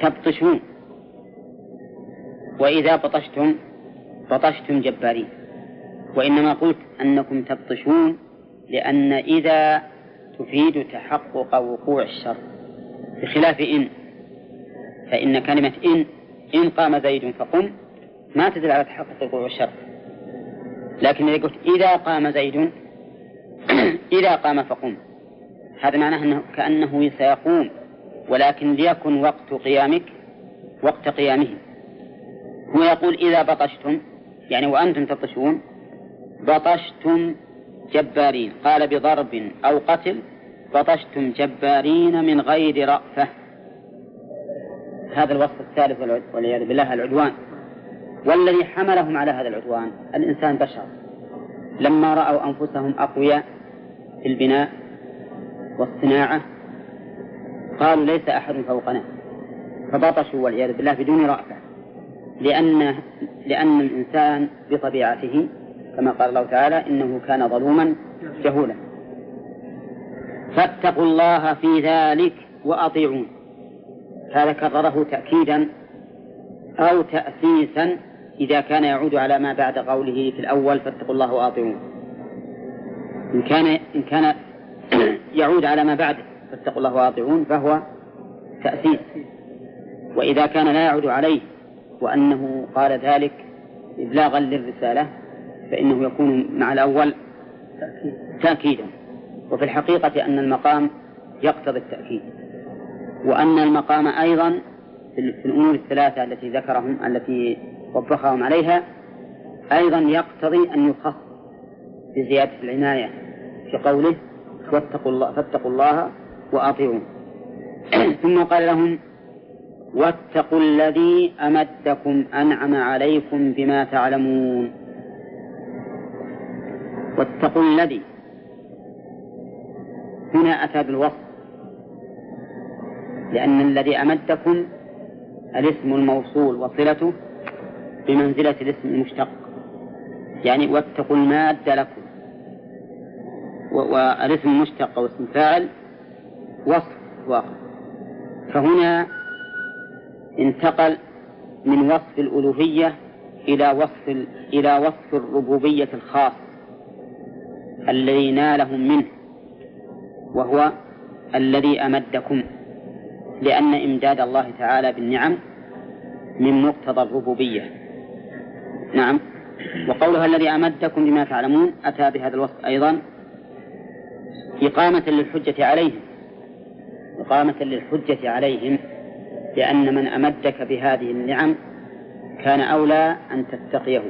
تبطشون. وإذا بطشتم بطشتم جبارين. وإنما قلت أنكم تبطشون لأن إذا تفيد تحقق وقوع الشر بخلاف إن فإن كلمة إن إن قام زيد فقم ما تدل على تحقق وقوع الشر. لكن إذا قلت إذا قام زيد إذا قام فقم. هذا معناه أنه كأنه سيقوم ولكن ليكن وقت قيامك وقت قيامه هو يقول إذا بطشتم يعني وأنتم تبطشون بطشتم جبارين قال بضرب أو قتل بطشتم جبارين من غير رأفة. هذا الوصف الثالث والعياذ بالله العدوان. والذي حملهم على هذا العدوان الإنسان بشر. لما رأوا أنفسهم أقوياء في البناء والصناعة قالوا ليس أحد فوقنا. فبطشوا والعياذ بالله بدون رأفة. لأن لأن الإنسان بطبيعته كما قال الله تعالى إنه كان ظلوما جهولا. فاتقوا الله في ذلك وأطيعون. هذا كرره تأكيدا أو تأسيسا إذا كان يعود على ما بعد قوله في الأول فاتقوا الله وأطيعون. إن كان إن كان يعود على ما بعده فاتقوا الله وأطيعون فهو تأسيس. وإذا كان لا يعود عليه وأنه قال ذلك إبلاغا للرسالة فإنه يكون مع الأول تأكيدا. وفي الحقيقة أن المقام يقتضي التأكيد. وأن المقام أيضا في الأمور الثلاثة التي ذكرهم التي وبخهم عليها أيضا يقتضي أن يخص بزيادة العناية في قوله واتقوا الله فاتقوا الله وأطيعون. ثم قال لهم واتقوا الذي أمدكم أنعم عليكم بما تعلمون. واتقوا الذي. هنا أتى بالوصف. لأن الذي أمدكم الاسم الموصول وصلته بمنزلة الاسم المشتق. يعني واتقوا المادة لكم. والاسم المشتق أو اسم فاعل وصف واقع. فهنا انتقل من وصف الألوهية إلى وصف إلى وصف الربوبية الخاص الذي نالهم منه وهو الذي أمدكم لأن إمداد الله تعالى بالنعم من مقتضى الربوبية. نعم. وقولها الذي أمدكم بما تعلمون أتى بهذا الوصف أيضا. إقامة للحجة عليهم. إقامة للحجة عليهم لأن من أمدك بهذه النعم كان أولى أن تتقيه.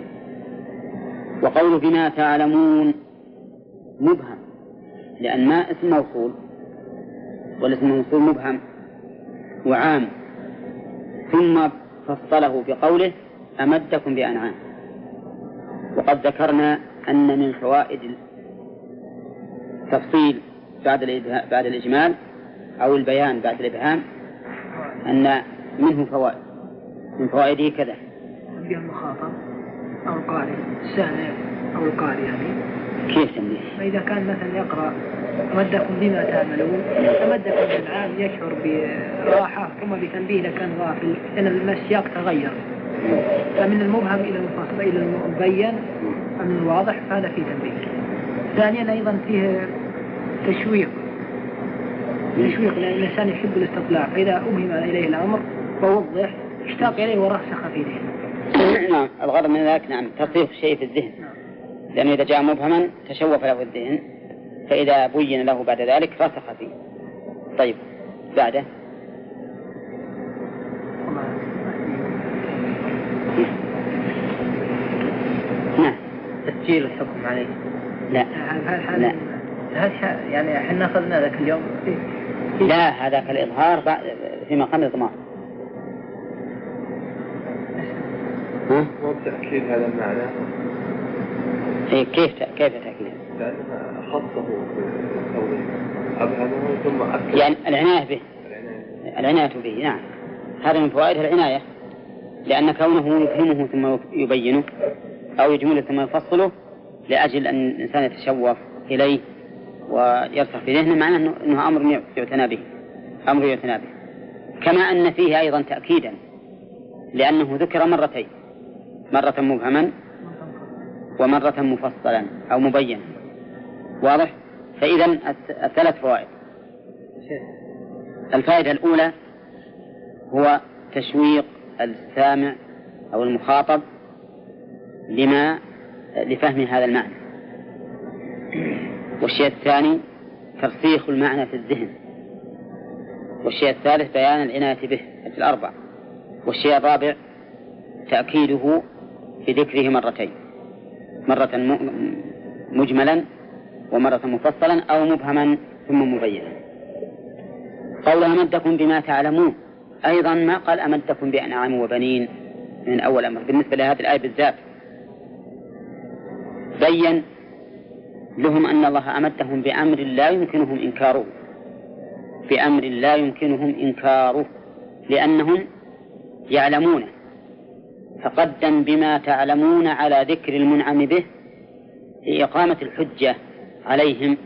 وقول بما تعلمون مبهم لأن ما اسم موصول والاسم الموصول مبهم وعام. ثم فصله بقوله أمدكم بأنعام. وقد ذكرنا أن من فوائد التفصيل بعد بعد الإجمال أو البيان بعد الإبهام أن منه فوائد. من فوائده كذا. المخاطب أو القارئ السامع أو القارئ يعني. كيف تسميه؟ فإذا كان مثلا يقرأ أمدكم بما تعملون أمدكم بالعام يشعر براحة ثم بتنبيه إذا كان غافل لأن السياق تغير. فمن المبهم إلى المفصل إلى المبين من الواضح فهذا فيه تنبيه. ثانيا أيضا فيه تشويق. تشويق لأن الإنسان يحب الاستطلاع. فإذا أبهم إليه الأمر ووضح اشتاق إليه ورسخ في ذهنه. نعم الغرض من ذلك نعم تصريف شيء في الذهن. لأنه إذا جاء مبهما تشوف له الذهن فإذا بين له بعد ذلك رسخ فيه. طيب بعده. نعم. تسجيل الحكم عليه. لا. لا. هذا يعني إحنا أخذنا ذاك اليوم؟ لا هذاك الإظهار في مقام الإضمار. ها؟ مو بتأكيد هذا المعنى؟ إيه كيف كيف تأكيد؟ لأنه خصه ثم أكد. يعني العناية به. العناية به نعم. هذا من فوائد العناية. لأن كونه يفهمه ثم يبينه أو يجمله ثم يفصله لأجل أن الإنسان يتشوف إليه ويرسخ في ذهنه معناه أنه, أنه أمر يعتنى به. أمر يعتنى به. كما أن فيه أيضا تأكيدا لأنه ذكر مرتين. مرة مبهما ومرة مفصلا أو مبينا. واضح؟ فإذا الثلاث فوائد. الفائدة الأولى هو تشويق السامع أو المخاطب لما لفهم هذا المعنى. والشيء الثاني ترسيخ المعنى في الذهن. والشيء الثالث بيان العناية به في الأربع. والشيء الرابع تأكيده بذكره مرتين. مرة مجملا ومرة مفصلا أو مبهما ثم مبينا. قول أمدكم بما تعلمون. أيضا ما قال أمدكم بأنعام وبنين؟ من أول أمر. بالنسبة لهذه الآية بالذات. بين لهم أن الله أمدهم بأمر لا يمكنهم إنكاره. بأمر لا يمكنهم إنكاره. لأنهم يعلمونه فقدم بما تعلمون على ذكر المنعم به لإقامة الحجة عليهم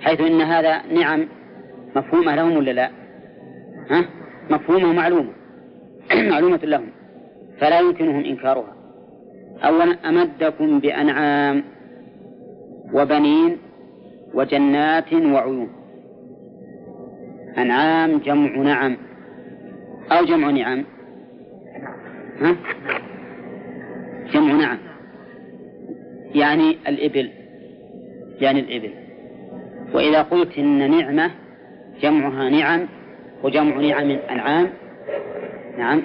حيث إن هذا نعم مفهومة لهم ولا لا؟ ها؟ مفهومة معلومة معلومة لهم فلا يمكنهم إنكارها أولا أمدكم بأنعام وبنين وجنات وعيون أنعام جمع نعم أو جمع نعم ها؟ جمع نعم يعني الإبل. يعني الإبل. وإذا قلت إن نعمة جمعها نعم وجمع نعم أنعام نعم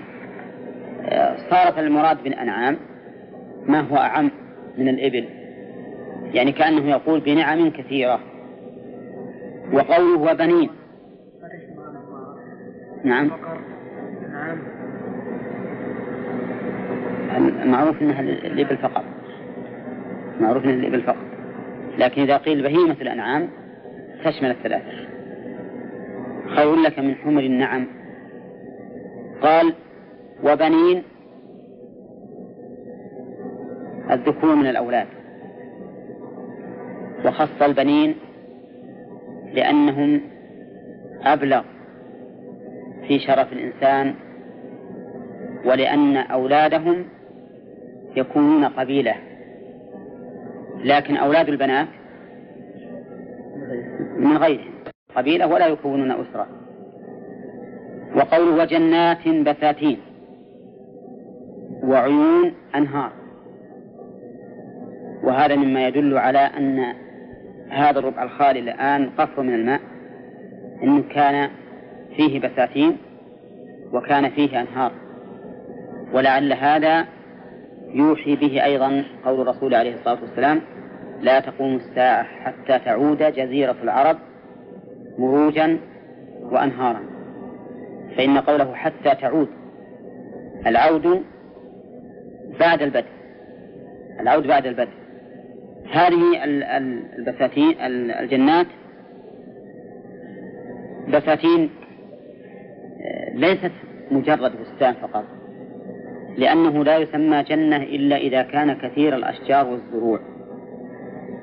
صارت المراد بالأنعام ما هو أعم من الإبل؟ يعني كأنه يقول بنعم كثيرة. وقوله وبنين. نعم. معروف إنها الابل فقط. معروف إنها الابل فقط. لكن إذا قيل بهيمة الأنعام تشمل الثلاثة خير لك من حمر النعم. قال وبنين الذكور من الأولاد. وخص البنين لأنهم أبلغ في شرف الإنسان ولأن أولادهم يكونون قبيلة. لكن أولاد البنات من غيرهم قبيلة ولا يكونون أسرة. وقول وجنات بساتين وعيون أنهار. وهذا مما يدل على أن هذا الربع الخالي الآن قفر من الماء. إنه كان فيه بساتين وكان فيه أنهار. ولعل هذا يوحي به أيضا قول الرسول عليه الصلاة والسلام لا تقوم الساعة حتى تعود جزيرة العرب مروجا وأنهارا. فإن قوله حتى تعود العود بعد البدء العود بعد البدء. هذه البساتين الجنات بساتين آه، ليست مجرد بستان فقط. لأنه لا يسمى جنة إلا إذا كان كثير الأشجار والزروع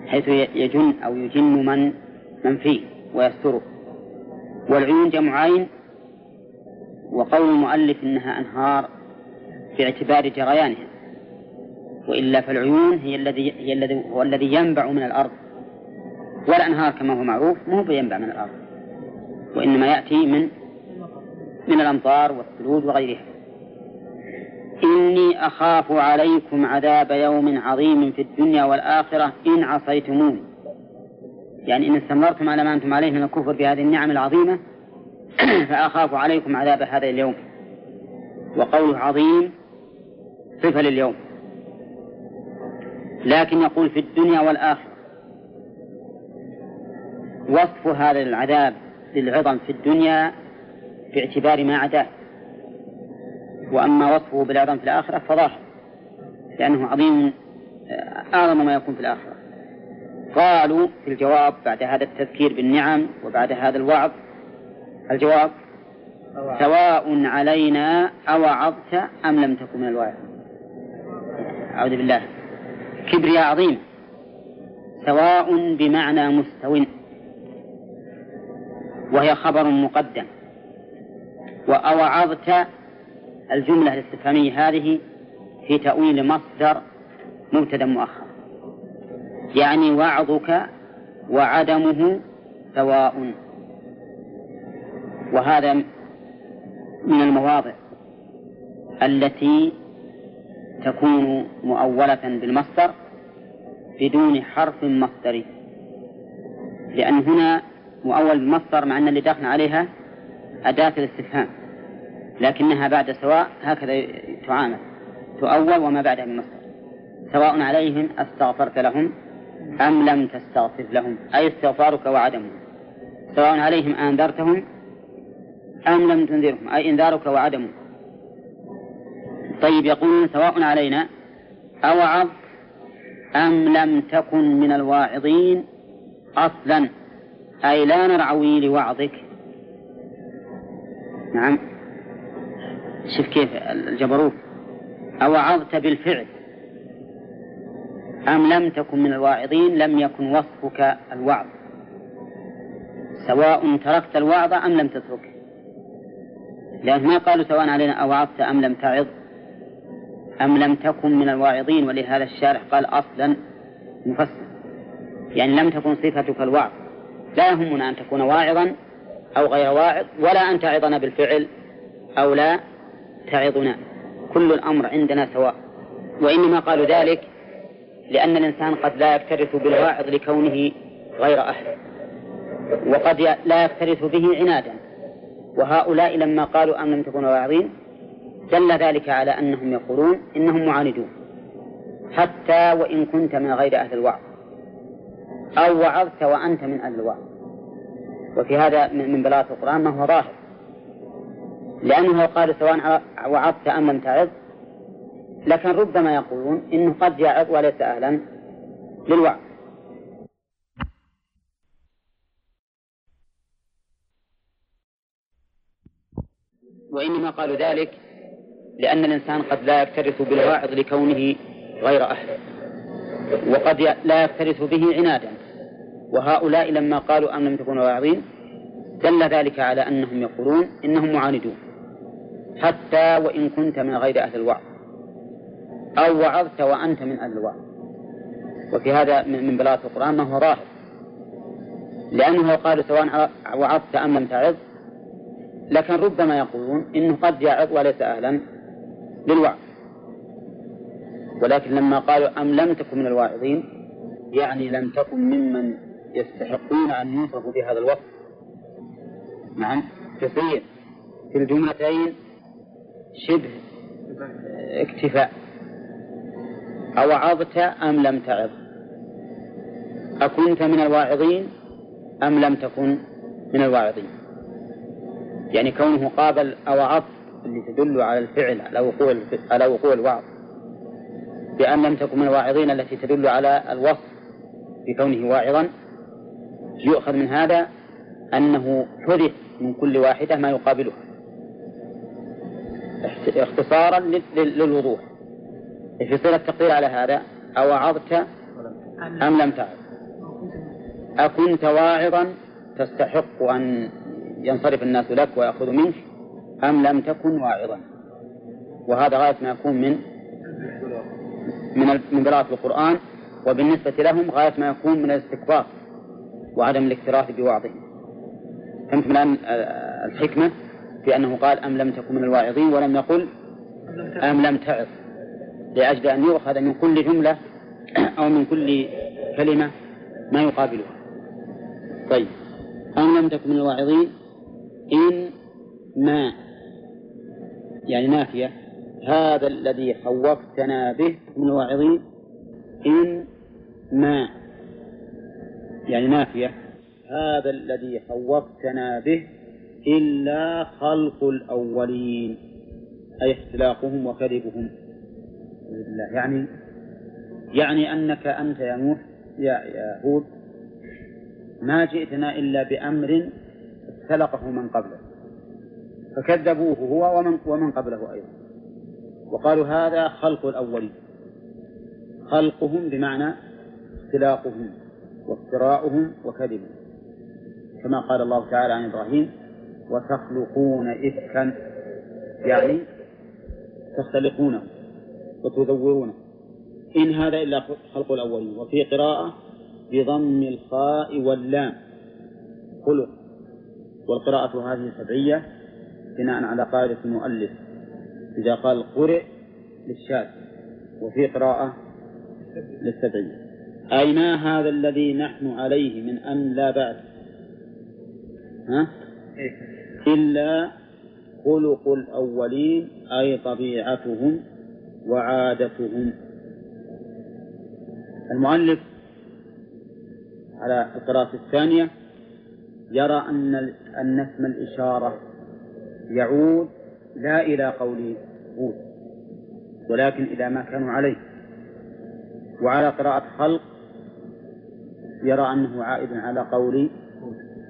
حيث يجن أو يجن من من فيه ويستره. والعيون جمع عين وقول المؤلف إنها أنهار باعتبار جريانها. وإلا فالعيون هي الذي هي الذي هو الذي ينبع من الأرض. والأنهار كما هو معروف مو بينبع من الأرض وإنما يأتي من من الأمطار والثلوج وغيرها. إني أخاف عليكم عذاب يوم عظيم في الدنيا والآخرة إن عصيتموني. يعني إن استمرتم على ما أنتم عليه من الكفر بهذه النعم العظيمة فأخاف عليكم عذاب هذا اليوم. وقوله عظيم صفة لليوم. لكن يقول في الدنيا والآخرة. وصف هذا العذاب للعظم في الدنيا باعتبار ما عداه. وأما وصفه بالعظم في الآخرة فظاهر لأنه عظيم أعظم ما يكون في الآخرة. قالوا في الجواب بعد هذا التذكير بالنعم وبعد هذا الوعظ الجواب سواء علينا أوعظت أم لم تكن من الواعظ أعوذ بالله. كبرياء عظيم. سواء بمعنى مستو وهي خبر مقدم. وأوعظت الجملة الاستفهامية هذه في تأويل مصدر مبتدا مؤخر. يعني وعظك وعدمه سواء. وهذا من المواضع التي تكون مؤولة بالمصدر بدون حرف مصدري. لأن هنا مؤول بالمصدر مع أن اللي داخل عليها أداة الاستفهام. لكنها بعد سواء هكذا تعامل تؤول وما بعدها من مصدر. سواء عليهم أستغفرت لهم أم لم تستغفر لهم أي استغفارك وعدمه سواء عليهم أنذرتهم أم لم تنذرهم أي إنذارك وعدمه طيب يقولون سواء علينا أوعظ أم لم تكن من الواعظين أصلا. أي لا نرعوي لوعظك. نعم. شوف كيف الجبروت. أوعظت بالفعل. أم لم تكن من الواعظين لم يكن وصفك الوعظ. سواء تركت الوعظ أم لم تتركه. لأن ما قالوا سواء علينا أوعظت أم لم تعظ. أم لم تكن من الواعظين ولهذا الشارح قال أصلا مفسر يعني لم تكن صفتك الوعظ. لا يهمنا أن تكون واعظا أو غير واعظ ولا أن تعظنا بالفعل أو لا. تعظنا كل الأمر عندنا سواء. وإنما قالوا ذلك لأن الإنسان قد لا يكترث بالواعظ لكونه غير أهل. وقد لا يكترث به عنادا. وهؤلاء لما قالوا أن لم تكونوا واعظين دل ذلك على أنهم يقولون إنهم معاندون. حتى وإن كنت من غير أهل الوعظ. أو وعظت وأنت من أهل الوعظ. وفي هذا من بلاغة القرآن ما هو ظاهر. لأنه قال سواء وعظت أم لم تعظ لكن ربما يقولون إنه قد يعظ وليس أهلا للوعظ. وإنما قالوا ذلك لأن الإنسان قد لا يكترث بالواعظ لكونه غير أهل وقد لا يكترث به عنادا. وهؤلاء لما قالوا أن لم تكونوا واعظين دل ذلك على أنهم يقولون إنهم معاندون. حتى وإن كنت من غير أهل الوعظ. أو وعظت وأنت من أهل الوعظ. وفي هذا من بلاغة القرآن ما هو ظاهر. لأنه قال سواء وعظت أم لم تعظ لكن ربما يقولون إنه قد يعظ وليس أهلا للوعظ. ولكن لما قالوا أم لم تكن من الواعظين يعني لم تكن ممن يستحقون أن يوصفوا بهذا الوصف نعم تصير في الجملتين شبه اكتفاء. أوعظت أم لم تعظ أكنت من الواعظين أم لم تكن من الواعظين. يعني كونه قابل أوعظت اللي تدل على الفعل على وقوع على وقوع الوعظ. بأن لم تكن من الواعظين التي تدل على الوصف بكونه واعظا. يؤخذ من هذا أنه حدث من كل واحدة ما يقابلها. اختصارا للوضوح. في صلة التقدير على هذا؟ أو وعظت أم لم تعظ؟ أكنت واعظا تستحق أن ينصرف الناس لك ويأخذوا منك أم لم تكن واعظا؟ وهذا غاية ما يكون من من من قراءة القرآن وبالنسبة لهم غاية ما يكون من الاستكبار وعدم الاكتراث بوعظهم. فهمتم الآن الحكمة؟ في أنه قال أم لم تكن من الواعظين ولم يقل أم لم تعظ لأجل أن يؤخذ من كل جملة أو من كل كلمة ما يقابلها. طيب. أم لم تكن من الواعظين؟ إن ما. يعني نافية هذا الذي خوفتنا به من الواعظين. إن ما. يعني نافية هذا الذي خوفتنا به إلا خلق الأولين أي اختلاقهم وكذبهم. يعني يعني أنك أنت يا نوح يا يا هود ما جئتنا إلا بأمر اختلقه من قبله. فكذبوه هو ومن ومن قبله أيضا. وقالوا هذا خلق الأولين. خلقهم بمعنى اختلاقهم وافتراؤهم وكذبهم. كما قال الله تعالى عن إبراهيم وتخلقون إفكا يعني تختلقونه وتزورونه إن هذا إلا خلق الأولين. وفي قراءة بضم الخاء واللام. خلق. والقراءة هذه سبعية بناء على قاعدة المؤلف. إذا قال قرئ للشاذ. وفي قراءة للسبعية. أي ما هذا الذي نحن عليه من أن لا بأس ها؟ إلا خلق الأولين أي طبيعتهم وعادتهم. المؤلف على القراءة الثانية يرى أن أن اسم الإشارة يعود لا إلى قول هود ولكن إلى ما كانوا عليه. وعلى قراءة خلق يرى أنه عائد على قول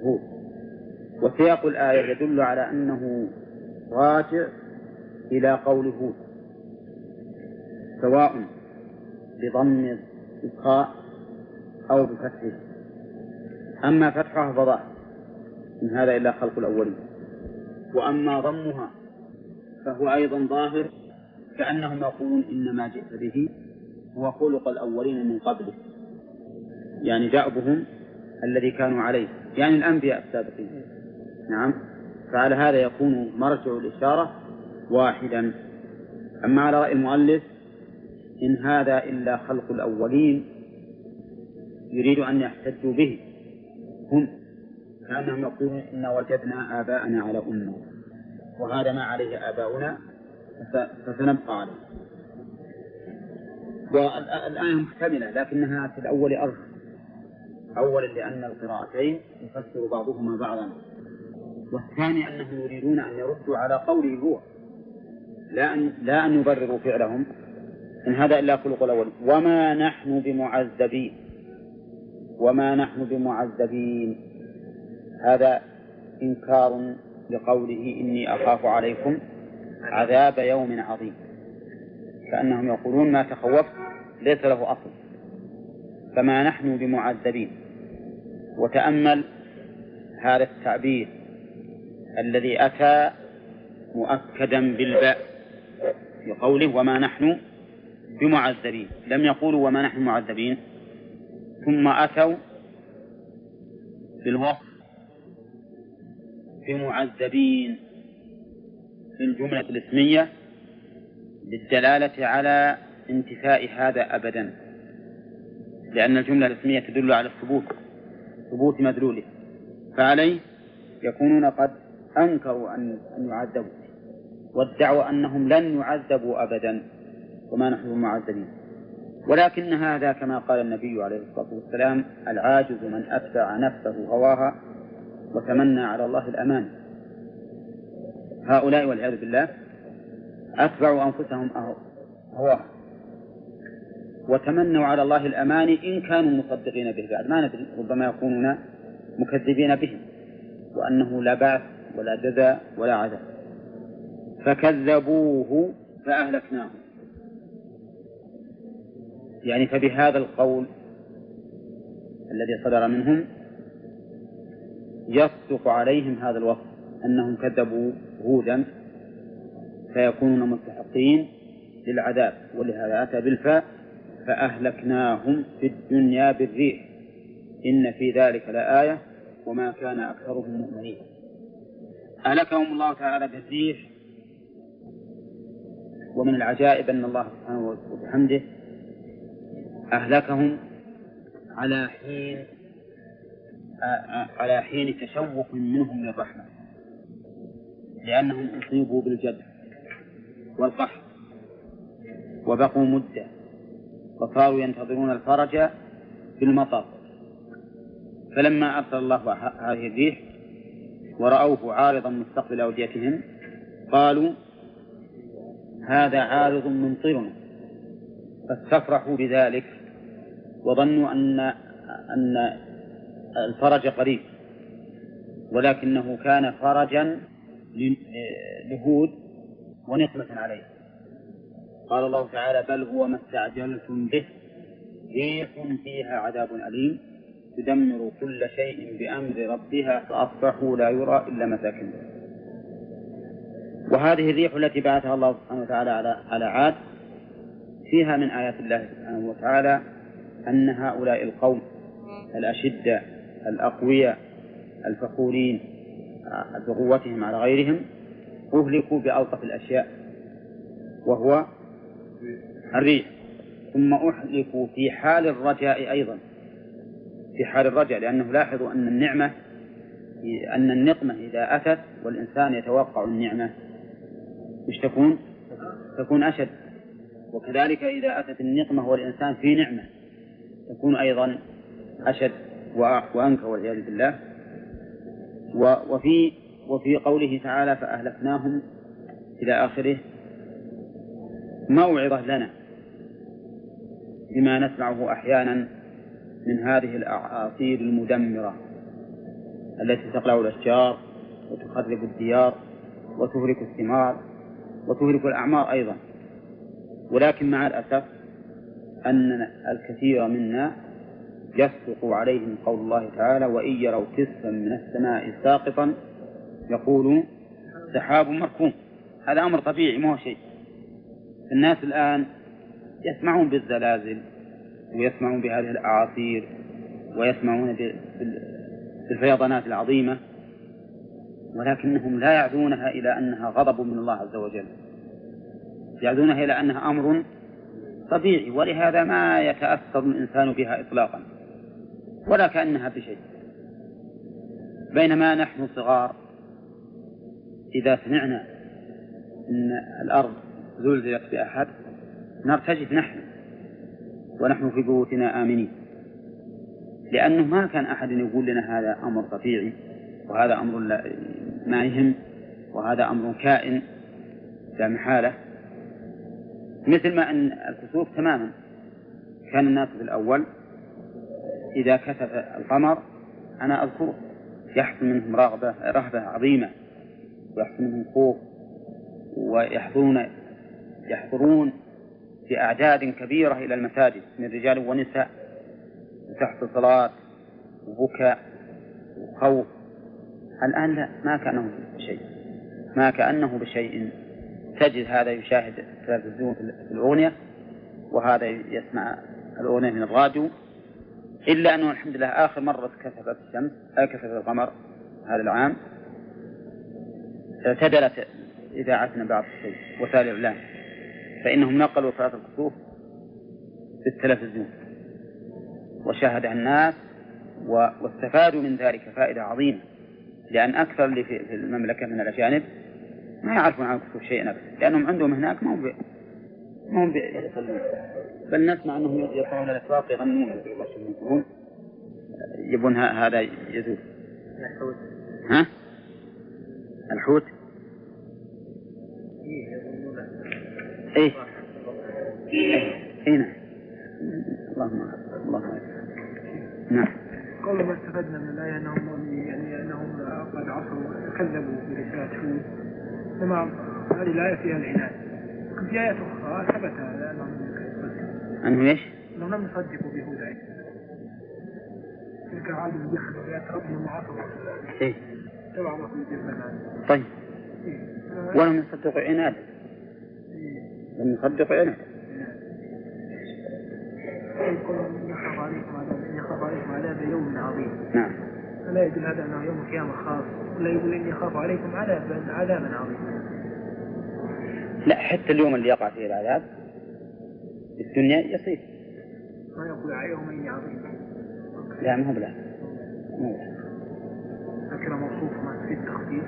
هود. وسياق الآية يدل على أنه راجع إلى قول هود سواء بضم الخاء أو بفتحه. أما فتحها فظاهر إن هذا إلا خلق الأولين. وأما ضمها فهو أيضا ظاهر كأنهم يقولون إن ما جئت به هو خلق الأولين من قبله. يعني دأبهم الذي كانوا عليه يعني الأنبياء السابقين. نعم. فعلى هذا يكون مرجع الإشارة واحدا. أما على رأي المؤلف إن هذا إلا خلق الأولين يريد أن يحتجوا به هم كأنهم يقولون إنا وجدنا آباءنا على أمة وهذا ما عليه آباؤنا فسنبقى عليه. والآية محتملة لكنها في الأول أرجح أولا لأن القراءتين يفسر بعضهما بعضا. والثاني أنهم يريدون أن يردوا على قوله هو. لا أن لا أن يبرروا فعلهم. إن هذا إلا خلق الأول. وما نحن بمعذبين. وما نحن بمعذبين. هذا إنكار لقوله إني أخاف عليكم عذاب يوم عظيم. كأنهم يقولون ما تخوفت ليس له أصل. فما نحن بمعذبين. وتأمل هذا التعبير. الذي أتى مؤكدا بالباء في قوله وما نحن بمعذبين. لم يقولوا وما نحن معذبين. ثم أتوا بالوصف بمعذبين في الجملة الاسمية للدلالة على انتفاء هذا أبدا. لأن الجملة الاسمية تدل على الثبوت ثبوت مدلوله. فعليه يكونون قد أنكروا أن يعذبوا وادعوا أنهم لن يعذبوا أبدا وما نحن معذبين. ولكن هذا كما قال النبي عليه الصلاة والسلام العاجز من أتبع نفسه هواها وتمنى على الله الأمان. هؤلاء والعياذ بالله أتبعوا أنفسهم هواها وتمنوا على الله الأمان إن كانوا مصدقين به. بعد ما ندري ربما يكونون مكذبين به وأنه لا بعث ولا جزاء ولا عذاب فكذبوه فأهلكناهم. يعني فبهذا القول الذي صدر منهم يصدق عليهم هذا الوصف أنهم كذبوا هودا فيكونون مستحقين للعذاب ولهذا أتى بالفاء فأهلكناهم في الدنيا بالريح. إن في ذلك لآية وما كان أكثرهم مؤمنين. أهلكهم الله تعالى بالريح ومن العجائب أن الله سبحانه وبحمده أهلكهم على حين على حين تشوق منهم للرحمة لأنهم أصيبوا بالجد والقحط وبقوا مدة وصاروا ينتظرون الفرج بالمطر فلما أرسل الله هذه الريح ورأوه عارضا مستقبل أوديتهم قالوا هذا عارض ممطرنا فاستفرحوا بذلك وظنوا أن أن الفرج قريب ولكنه كان فرجا لهود ونقمة عليه. قال الله تعالى بل هو ما استعجلتم به ريح فيها عذاب أليم. تدمر كل شيء بأمر ربها فأصبحوا لا يرى إلا مساكنهم. وهذه الريح التي بعثها الله سبحانه وتعالى على على عاد فيها من آيات الله سبحانه وتعالى أن هؤلاء القوم الأشدة الأقوياء الفخورين بقوتهم على غيرهم أهلكوا بألطف الأشياء وهو الريح. ثم أهلكوا في حال الرجاء أيضا. في حال الرجاء لأنه لاحظوا أن النعمة أن النقمة إذا أتت والإنسان يتوقع النعمة. مش تكون؟ تكون أشد. وكذلك إذا أتت النقمة والإنسان في نعمة تكون أيضا أشد وأنكى والعياذ بالله. وفي وفي قوله تعالى فأهلكناهم إلى آخره موعظة لنا بما نسمعه أحيانا. من هذه الأعاصير المدمرة التي تقلع الأشجار وتخرب الديار وتهلك الثمار وتهلك الأعمار أيضا. ولكن مع الأسف أن الكثير منا يصدق عليهم قول الله تعالى وإن يروا كسفا من السماء ساقطا يقولوا سحاب مركوم. هذا أمر طبيعي ما هو شيء. الناس الآن يسمعون بالزلازل ويسمعون بهذه الأعاصير ويسمعون بالفيضانات العظيمة ولكنهم لا يعدونها إلى أنها غضب من الله عز وجل. يعدونها إلى أنها أمر طبيعي ولهذا ما يتأثر الإنسان بها إطلاقا ولا كأنها بشيء. بينما نحن صغار إذا سمعنا أن الأرض زلزلت بأحد نرتجف نحن. ونحن في بيوتنا آمنين. لأنه ما كان أحد يقول لنا هذا أمر طبيعي وهذا أمر ما يهم وهذا أمر كائن لا محالة. مثل ما أن الكسوف تماما. كان الناس في الأول إذا كسف القمر أنا أذكره يحصل منهم رغبة رهبة عظيمة. ويحصل منهم خوف ويحضرون يحضرون بأعداد كبيرة إلى المساجد من رجال ونساء وتحت صلاة وبكاء وخوف. الآن لا ما كأنه بشيء. ما كأنه بشيء. تجد هذا يشاهد التلفزيون في الأغنية وهذا يسمع الأغنية من الراديو. إلا أنه الحمد لله آخر مرة كسفت الشمس أو كسفت القمر هذا العام. اعتدلت إذاعتنا بعض الشيء وسائل الإعلام. فإنهم نقلوا صلاة الكسوف في التلفزيون وشاهدها الناس واستفادوا من ذلك فائدة عظيمة لأن أكثر اللي في المملكة من الأجانب ما يعرفون عن الكسوف شيئا أبدا لأنهم عندهم هناك ما هم ما هم بل نسمع أنهم يطلعون الأسواق يغنون. يبون هذا يزول. ها؟ الحوت؟ إيه؟ إيه نعم اللهم اللهم نعم. قول ما استفدنا من الآية أنهم يعني أنهم قد عصوا كذبوا برسالة هود تمام. هذه الآية فيها العناد. في آيات أخرى ثبت أنهم أنه إيش؟ أنهم لم يصدقوا بهود تلك عاد الجحر آيات ربهم وعصوا إيه. تبع الله في طيب. ولم يصدقوا عنادا لم يصدقوا عنادا يخاف عليكم عذاب يخاف عليكم عذاب يوم عظيم نعم. فلا يدل هذا أنه يوم القيامة خاص ولا يقول إني أخاف عليكم عذابا عذابا عظيما. لا حتى اليوم اللي يقع فيه العذاب في الدنيا يصير. ما يقول يومين عظيم. لا ما هو بلا. لكن موصوف ما في التخفيف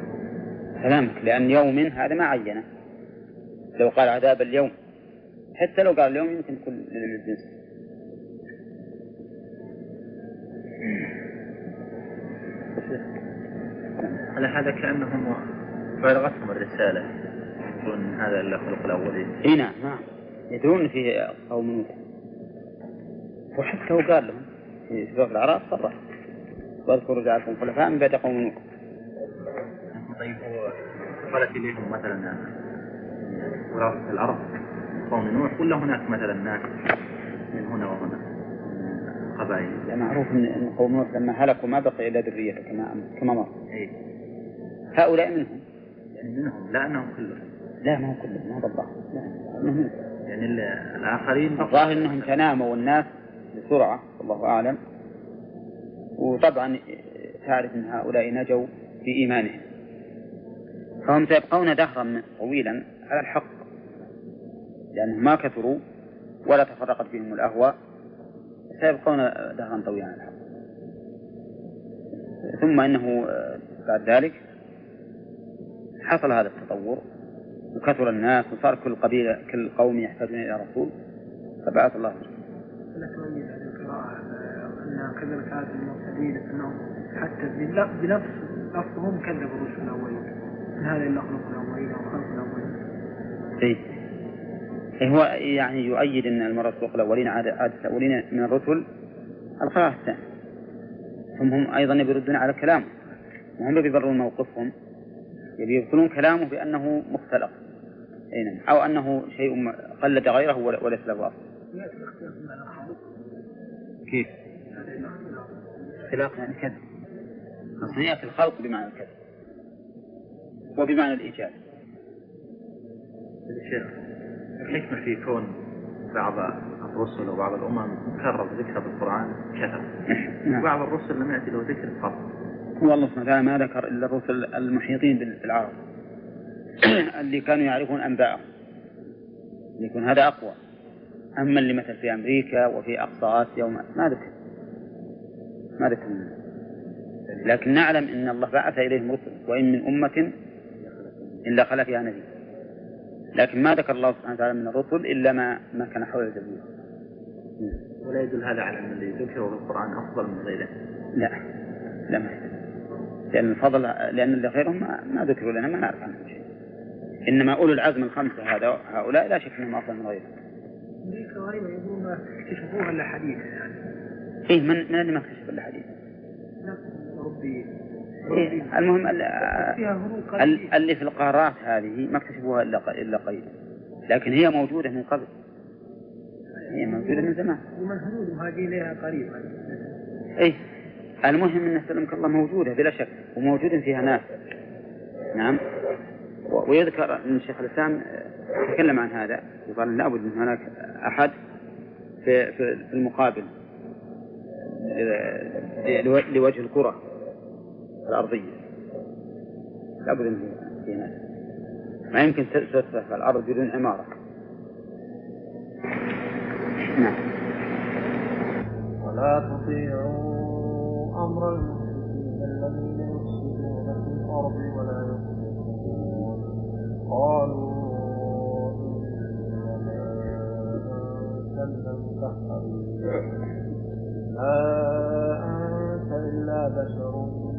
كلامك لأن يوم هذا ما عينه. لو قال عذاب اليوم. حتى لو قال اليوم يمكن كل للجنس. على هذا كأنهم بلغتهم الرسالة. يقولون هذا إلا خلق الأولين إي نعم نعم. يدرون فيه قوم نوح. وحتى هو قال لهم في سورة الأعراف صرح. واذكروا جعلكم خلفاء من بعد قوم نوح. طيب قالت إليهم مثلا وراثة الأرض. قوم نوح ولا هناك مثلا ناس من هنا وهنا قبائل. لا معروف إن قوم نوح لما هلكوا ما بقي إلا ذريته كما كما مر. اي هؤلاء منهم؟ يعني منهم لا أنهم كلهم. لا ما هو كلهم ما بالضبط. لا منهم. يعني الآخرين الظاهر إنهم تناموا الناس بسرعة والله أعلم. وطبعا تعرف إن هؤلاء نجوا في إيمانهم. فهم سيبقون دهرا طويلا. على الحق لأنهم ما كثروا ولا تفرقت فيهم الأهواء سيبقون دهرا طويلا على الحق. ثم إنه بعد ذلك حصل هذا التطور وكثر الناس وصار كل قبيلة كل قوم يحتاجون إلى رسول فبعث الله. القراءة أن كذبت هذه المرسلين أنهم حتى بنفس لفظهم كذبوا الرسل الأولين إن هذا إلا خلق الأولين أو إيه هو يعني يؤيد أن المرة خلق الأولين عادة, الأولين من الرسل القراءة الثانية هم هم أيضا يردون على كلامه. وهم يبررون موقفهم. يبي يبطلون كلامه بأنه مختلق. أي نعم. أو أنه شيء قلد غيره وليس له أصل كيف؟ اختلاف يعني كذب. أصل في الخلق بمعنى الكذب. وبمعنى الإيجاد. الشيخ. الحكمة في كون بعض الرسل وبعض الأمم مكرر ذكر بالقرآن كثر نعم. وبعض الرسل لم يأتي له ذكر قط. والله سبحانه وتعالى ما ذكر إلا الرسل المحيطين بالعرب. اللي كانوا يعرفون أنباءهم. يكون هذا أقوى. أما اللي مثل في أمريكا وفي أقصى آسيا وما ما ذكر. ما ذكر. لكن نعلم أن الله بعث إليهم رسل. وإن من أمة إلا خلا فيها نبي. لكن ما ذكر الله سبحانه وتعالى من الرسل إلا ما ما كان حول الجزيرة ولا يدل هذا على أن اللي ذكروا في القرآن أفضل من غيره لا لا ما لأن الفضل لأن اللي غيرهم ما, ما ذكروا لنا ما نعرف عنهم شيء إنما أولو العزم الخمسة هذا هؤلاء لا شك أنهم أفضل من غيرهم. غريبة يقولون ما اكتشفوها إلا حديثا يعني. إيه من من اللي ما اكتشف إلا حديثا؟ أوروبيين. المهم اللي في القارات هذه ما اكتشفوها إلا إلا قليلا. لكن هي موجودة من قبل. هي موجودة من زمان. ومن هنود مهاجرين إليها قريب. إيه المهم أن سلمك الله موجودة بلا شك وموجود فيها ناس. نعم ويذكر أن شيخ الإسلام تكلم عن هذا وقال لابد من هناك أحد في في المقابل لوجه الكرة الأرضية. لابد من ناس ما يمكن تسفح الأرض بدون عمارة. نعم. ولا تطيعوا أمر المشركين الذين يفسدون في الأرض ولا يفسدون قالوا ما أنت إلا بشر.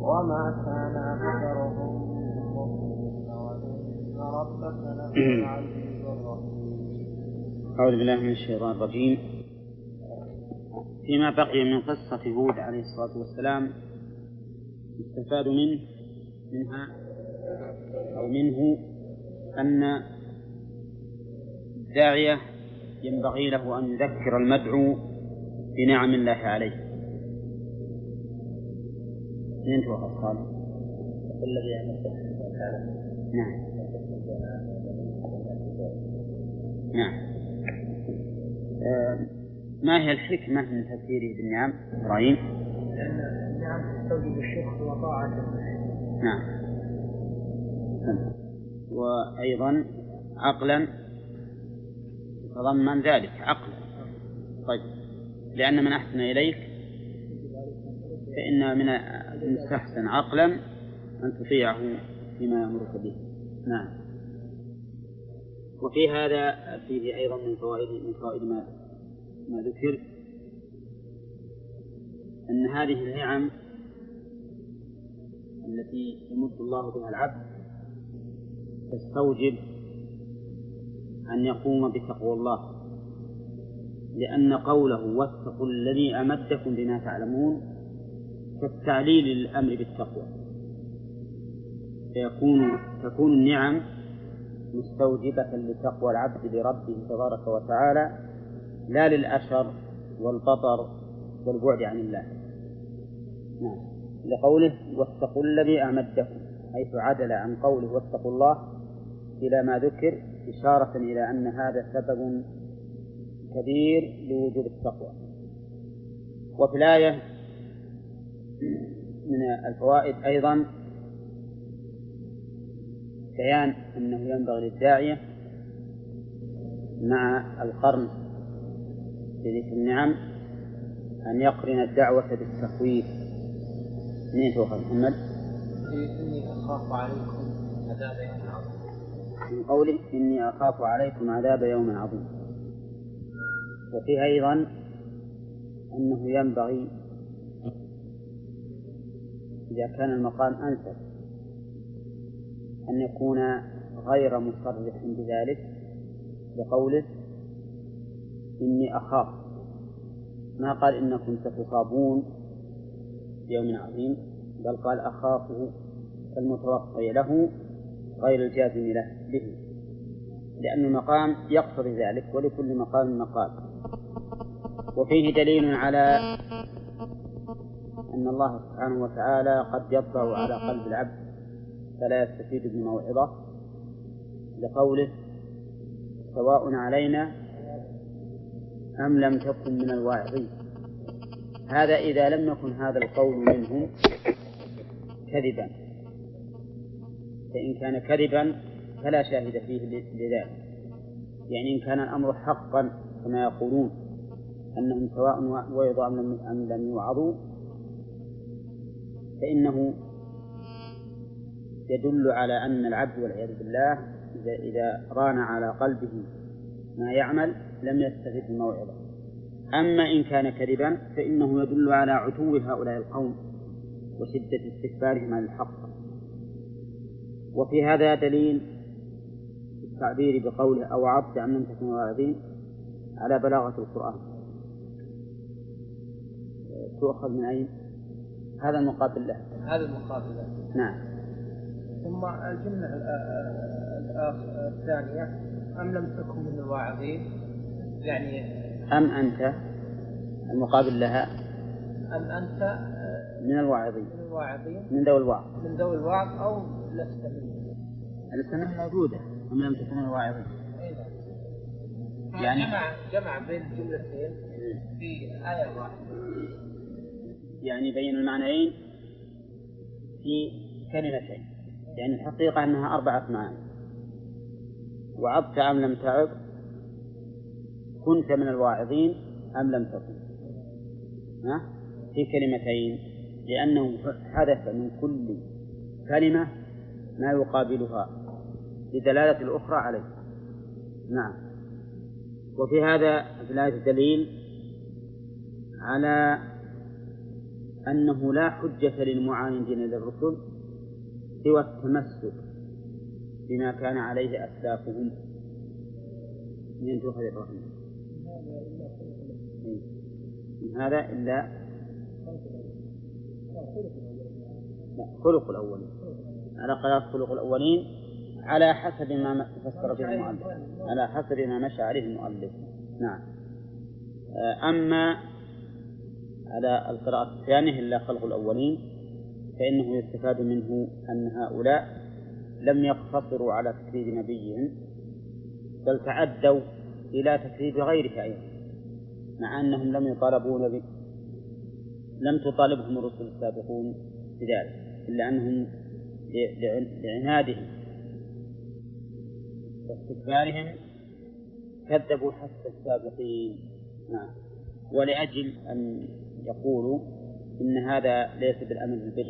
وما كان أكثرهم مؤمنين وإن ربك لهو العزيز الرحيم. أعوذ بالله من الشيطان الرجيم. فيما بقي من قصة هود عليه الصلاة والسلام يستفاد منه منها أو منه أن الداعية ينبغي له أن يذكر المدعو بنعم الله عليه. من توقف الصالح الذي نعم. نعم. آه ما هي الحكمة من تفسيره بالنعم إبراهيم؟ لأن النعم تستوجب الشكر وطاعة نعم. وأيضا عقلا يتضمن ذلك عقلا. طيب. لأن من أحسن إليك فإن من المستحسن عقلا أن تطيعه فيما يأمرك به. نعم. وفي هذا فيه أيضا من فوائد من فوائد ما ما ذكر. أن هذه النعم التي يمد الله بها العبد تستوجب أن يقوم بتقوى الله. لأن قوله واتقوا الذي أمدكم بما تعلمون كالتعليل للأمر بالتقوى. فيكون تكون النعم مستوجبة لتقوى العبد لربه تبارك وتعالى لا للأشر والبطر والبعد عن الله. نعم. لقوله واتقوا الذي أمدكم حيث عدل عن قوله واتقوا الله إلى ما ذكر إشارة إلى أن هذا سبب كبير لوجود التقوى. وفي الآية من الفوائد أيضا بيان أنه ينبغي للداعية مع القرن بذكر النعم أن يقرن الدعوة بالتخويف. منين توفى محمد؟ إني أخاف عليكم عذاب يوم عظيم. من قوله إني أخاف عليكم عذاب يوم عظيم. وفيه أيضا أنه ينبغي إذا كان المقام أنسب. أن يكون غير مصرح بذلك بقوله إني أخاف. ما قال إنكم ستصابون بيوم عظيم بل قال أخافه المتوقع له غير الجازم له به. لأن المقام يقتضي ذلك ولكل مقام مقال. وفيه دليل على أن الله سبحانه وتعالى قد يطبع على قلب العبد. فلا يستفيد بموعظة لقوله سواء علينا أم لم تكن من الواعظين. هذا إذا لم يكن هذا القول منهم كذبا. فإن كان كذبا فلا شاهد فيه لذلك. يعني إن كان الأمر حقا كما يقولون أنهم سواء وعظوا أم لم يوعظوا فإنه يدل على أن العبد والعياذ بالله إذا إذا ران على قلبه ما يعمل لم يستفد الموعظة أما إن كان كذبا فإنه يدل على عتو هؤلاء القوم وشدة استكبارهم عن الحق. وفي هذا دليل التعبير بقوله أو عبد أن لم تكن واعظين على بلاغة القرآن. تؤخذ من أين؟ هذا المقابل له. هذا المقابل له. نعم. ثم الجملة الثانية أم لم تكن من الواعظين؟ يعني أم أنت؟ المقابل لها؟ أم أنت من الواعظين. من الواعظين. من ذوي الوعظ. من ذوي الوعظ أو لست منهم السنة موجودة. أم لم تكن من الواعظين. يعني جمع جمع بين الجملتين في آية واحدة. يعني بين المعنيين في كلمتين يعني الحقيقة أنها أربعة معاني. وعظت أم لم تعظ كنت من الواعظين أم لم تكن. ها؟ في كلمتين لأنه حدث من كل كلمة ما يقابلها لدلالة الأخرى عليه. نعم. وفي هذا في الآية دليل على أنه لا حجة للمعاندين للرسل سوى التمسك بما كان عليه أسلافهم. من تؤخذ إبراهيم. من هذا إلا لا خلق الأولين. على قياس خلق الأولين على حسب ما فسر به المؤلف. على حسب ما مشى عليه المؤلف. نعم. أما على القراءة الثانية إلا خلق الأولين فإنه يستفاد منه أن هؤلاء لم يقتصروا على تكذيب نبيهم بل تعدوا إلى تكذيب غيره أيضا مع أنهم لم يطالبون ب... لم تطالبهم الرسل السابقون بذلك إلا أنهم لعنادهم واستكبارهم كذبوا حتى السابقين. نعم. ولأجل أن يقولوا إن هذا ليس بالأمر بالبر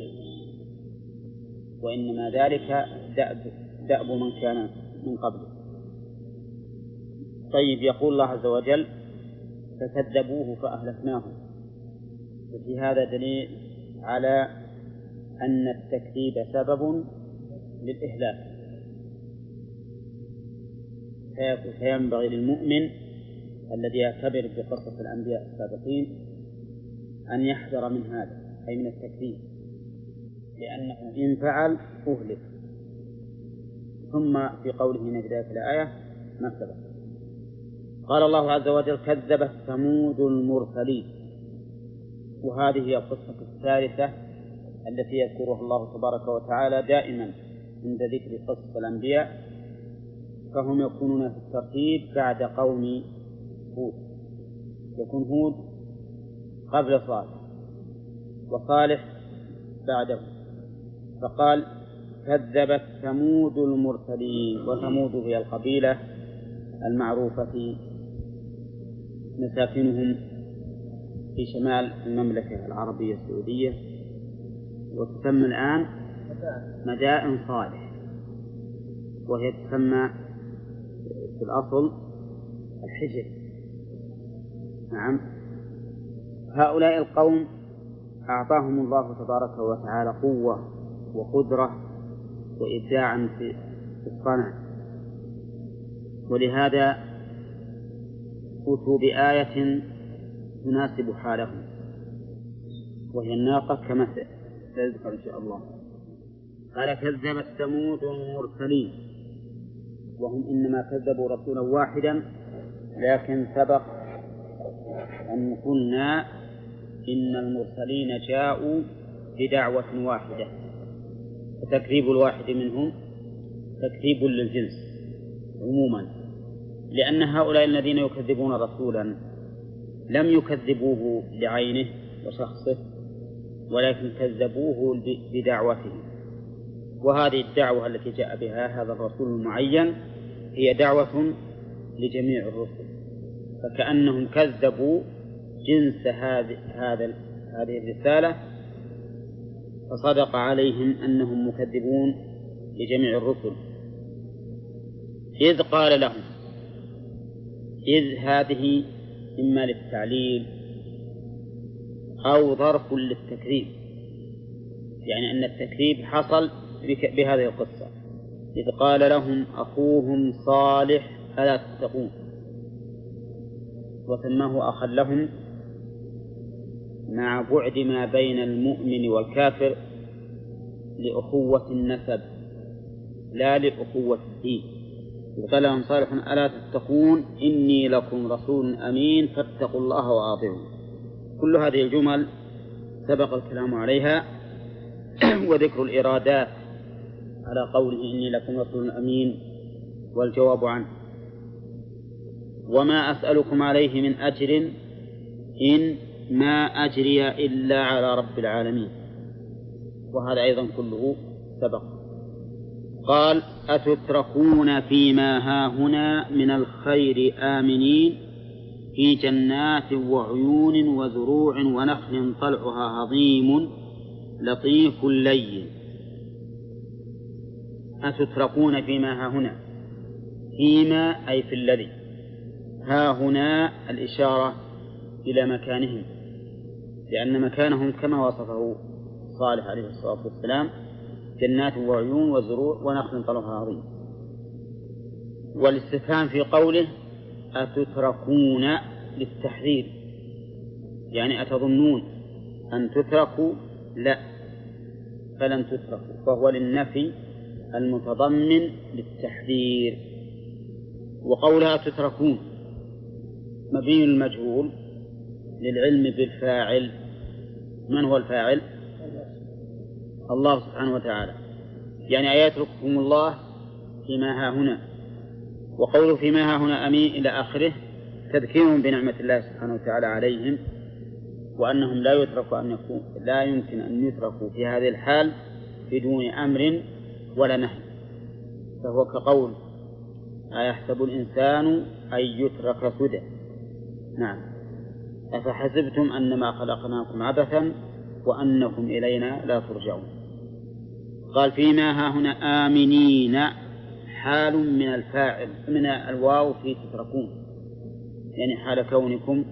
وإنما ذلك دأب, دأب من كان من قبله طيب يقول الله عز وجل فكذبوه فأهلكناهم وفي هذا دليل على أن التكذيب سبب للإهلاك. فينبغي للمؤمن الذي يعتبر بقصص الأنبياء السابقين أن يحذر من هذا أي من التكذيب. لأنه إن فعل أهلك. ثم في قوله من بداية الآية ما سبق. قال الله عز وجل كذبت ثمود المرسلين. وهذه هي القصة الثالثة التي يذكرها الله تبارك وتعالى دائما عند ذكر قصص الأنبياء. فهم يكونون في الترتيب بعد قوم هود. يكون هود قبل صالح وصالح بعده. فقال كذبت ثمود المرسلين وثمود هي القبيلة المعروفة مساكنهم في شمال المملكة العربية السعودية. وتسمى الآن مدائن صالح. وهي تسمى في الأصل الحجر. نعم. هؤلاء القوم أعطاهم الله تبارك وتعالى قوة وقدرة وإبداعا في الصنع. ولهذا أتوا بآية تناسب حالهم وهي الناقة كما سيذكر إن شاء الله. قال كذبت ثمود المرسلين. وهم إنما كذبوا رسولا واحدا لكن سبق أن قلنا إن المرسلين جاءوا بدعوة واحدة. وتكذيب الواحد منهم تكذيب للجنس عموما. لأن هؤلاء الذين يكذبون رسولا لم يكذبوه بعينه وشخصه ولكن كذبوه بدعوته. وهذه الدعوة التي جاء بها هذا الرسول المعين هي دعوة لجميع الرسل. فكأنهم كذبوا جنس هذه هذا هذه الرسالة فصدق عليهم أنهم مكذبون لجميع الرسل. إذ قال لهم إذ هذه إما للتعليل أو ظرف للتكذيب. يعني أن التكذيب حصل بهذه القصة. إذ قال لهم أخوهم صالح ألا تتقون؟ وسماه أخا لهم مع بعد ما بين المؤمن والكافر لأخوة النسب لا لأخوة الدين. قال لهم صالح ألا تتقون؟ إني لكم رسول أمين فاتقوا الله وأطيعون. كل هذه الجمل سبق الكلام عليها وذكر الإرادات على قوله إني لكم رسول أمين والجواب عنه. وما أسألكم عليه من أجر إن ما أجري إلا على رب العالمين. وهذا أيضا كله سبق. قال أتتركون فيما هاهنا من الخير آمنين في جنات وعيون وزروع ونخل طلعها هضيم لطيف لين. أتتركون فيما هاهنا فيما أي في الذي. ها هنا الإشارة إلى مكانهم. لأن مكانهم كما وصفه صالح عليه الصلاة والسلام جنات وعيون وزروع ونخل طلعها عظيم. والاستفهام في قوله أتتركون للتحذير يعني أتظنون أن تتركوا؟ لا فلن تتركوا فهو للنفي المتضمن للتحذير. وقولها تتركون مبين المجهول للعلم بالفاعل. من هو الفاعل؟ الله سبحانه وتعالى. يعني أيترككم الله فيما ها هنا وقوله فيما ها هنا أمين إلى آخره تذكيرهم بنعمة الله سبحانه وتعالى عليهم وأنهم لا يترك أن يكون لا يمكن أن يتركوا في هذه الحال بدون أمر ولا نهي. فهو كقول أيحسب الإنسان أن يترك سدى؟ نعم. أفحسبتم أنما خلقناكم عبثا وأنكم إلينا لا ترجعون؟ قال فيما ها هنا آمنين. حال من الفاعل من الواو في تتركون. يعني حال كونكم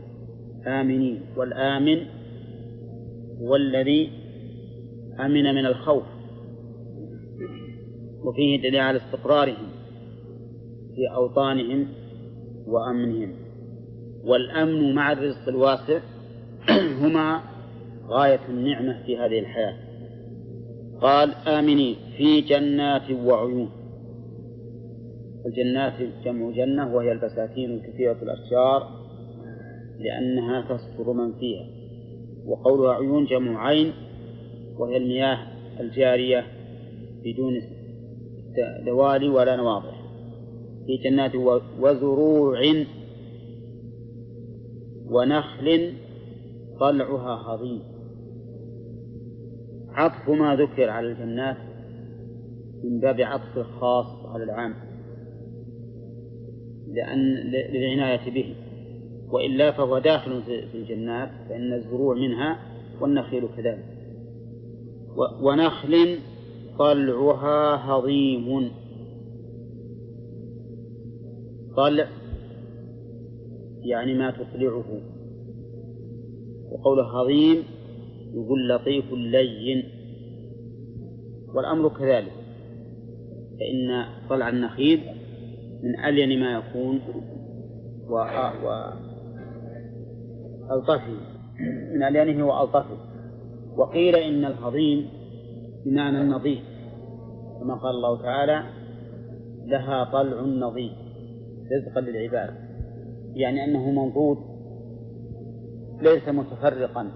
آمنين. والآمن هو الذي أمن من الخوف. وفيه دليل على استقرارهم في أوطانهم وأمنهم. والأمن مع الرزق الواسع هما غاية النعمة في هذه الحياة. قال آمنين في جنات وعيون. الجنات جمع جنة وهي البساتين الكثيرة الأشجار لأنها تستر من فيها. وقولها عيون جمع عين وهي المياه الجارية بدون دوالي ولا نواضح. في جنات وزروع ونخل طلعها هضيم. عطف ما ذكر على الجنات من باب عطف الخاص على العام. لأن للعناية به. وإلا فهو داخل في الجنات فإن الزروع منها والنخيل كذلك. ونخل طلعها هضيم. طلع يعني ما تطلعه. وقوله هضيم يقول لطيف لين. والأمر كذلك. فإن طلع النخيل من ألين ما يكون و... و... ألطفه من ألينه وألطفه. وقيل إن الهضيم بمعنى النظيف. كما قال الله تعالى لها طلع نظيف رزقا للعباد. يعني أنه منضود ليس متفرقا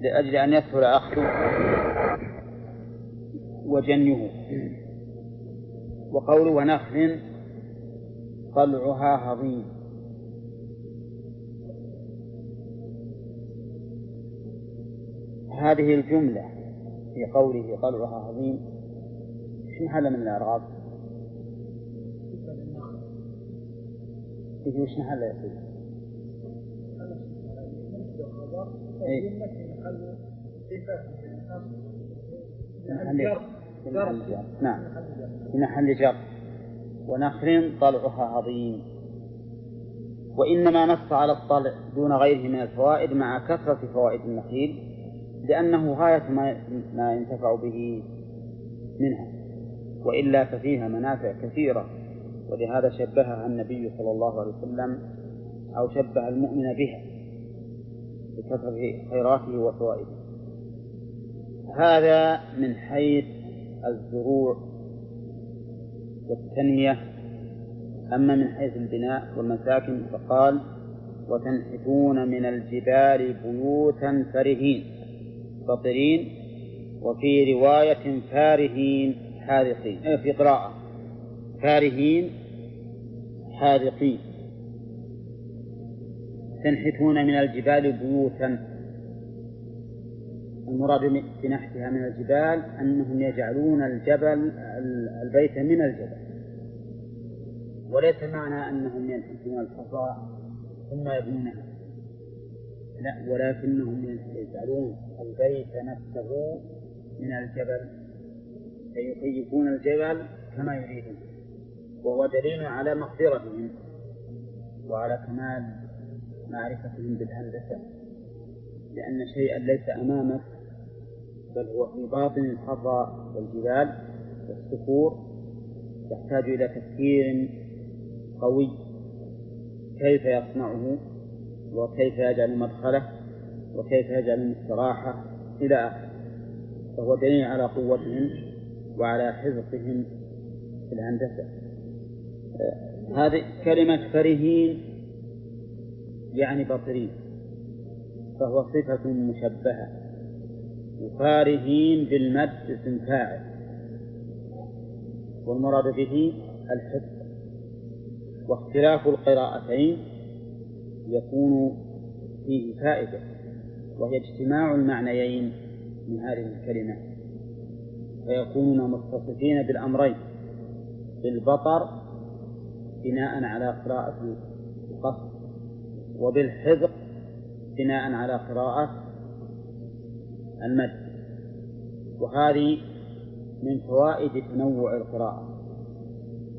لأجل أن يسهل أخذه وجنيه وقوله ونخل طلعها هضيم هذه الجملة في قوله طلعها هضيم إيش محل من الإعراب؟ يجي وش محل يا سيدي؟ إيه؟ محل جر نعم. محل جر. ونخل طلعها هضيم وإنما نص على الطلع دون غيره من الفوائد مع كثرة فوائد النخيل لأنه غاية ما ينتفع به منها وإلا ففيها منافع كثيرة. ولهذا شبهها النبي صلى الله عليه وسلم أو شبه المؤمن بها بكثرة خيراته وفوائده. هذا من حيث الزروع والتنمية أما من حيث البناء والمساكن فقال وتنحتون من الجبال بيوتا فرهين فطرين وفي رواية فارهين حاذقين أي في قراءة. فارهين حاذقين. تنحتون من الجبال بيوتا. المراد بنحتها من الجبال أنهم يجعلون الجبل البيت من الجبل. وليس معنى أنهم ينحتون الحصى ثم يبنونها. لا ولكنهم يجعلون البيت نفسه من الجبل. أي يكيفون الجبل كما يريدون. وهو دليل على مقدرتهم وعلى كمال معرفتهم بالهندسة لأن شيئا ليس أمامك بل هو في باطن الحظى والجبال والصخور يحتاج إلى تفكير قوي كيف يصنعه وكيف يجعل مدخله وكيف يجعل الاستراحة إلى آخره. فهو دليل على قوتهم وعلى حفظهم في الهندسة. هذه كلمة فرهين يعني بطرين فهو صفة مشبهة. وفارهين بالمد اسم فاعل والمراد به الحفظ واختلاف القراءتين يكون فيه فائدة وهي اجتماع المعنيين من هذه الكلمة. فيكونون متصفين بالأمرين بالبطر بناء على قراءة القصر وبالحذق بناء على قراءة المد. وهذه من فوائد تنوع القراءة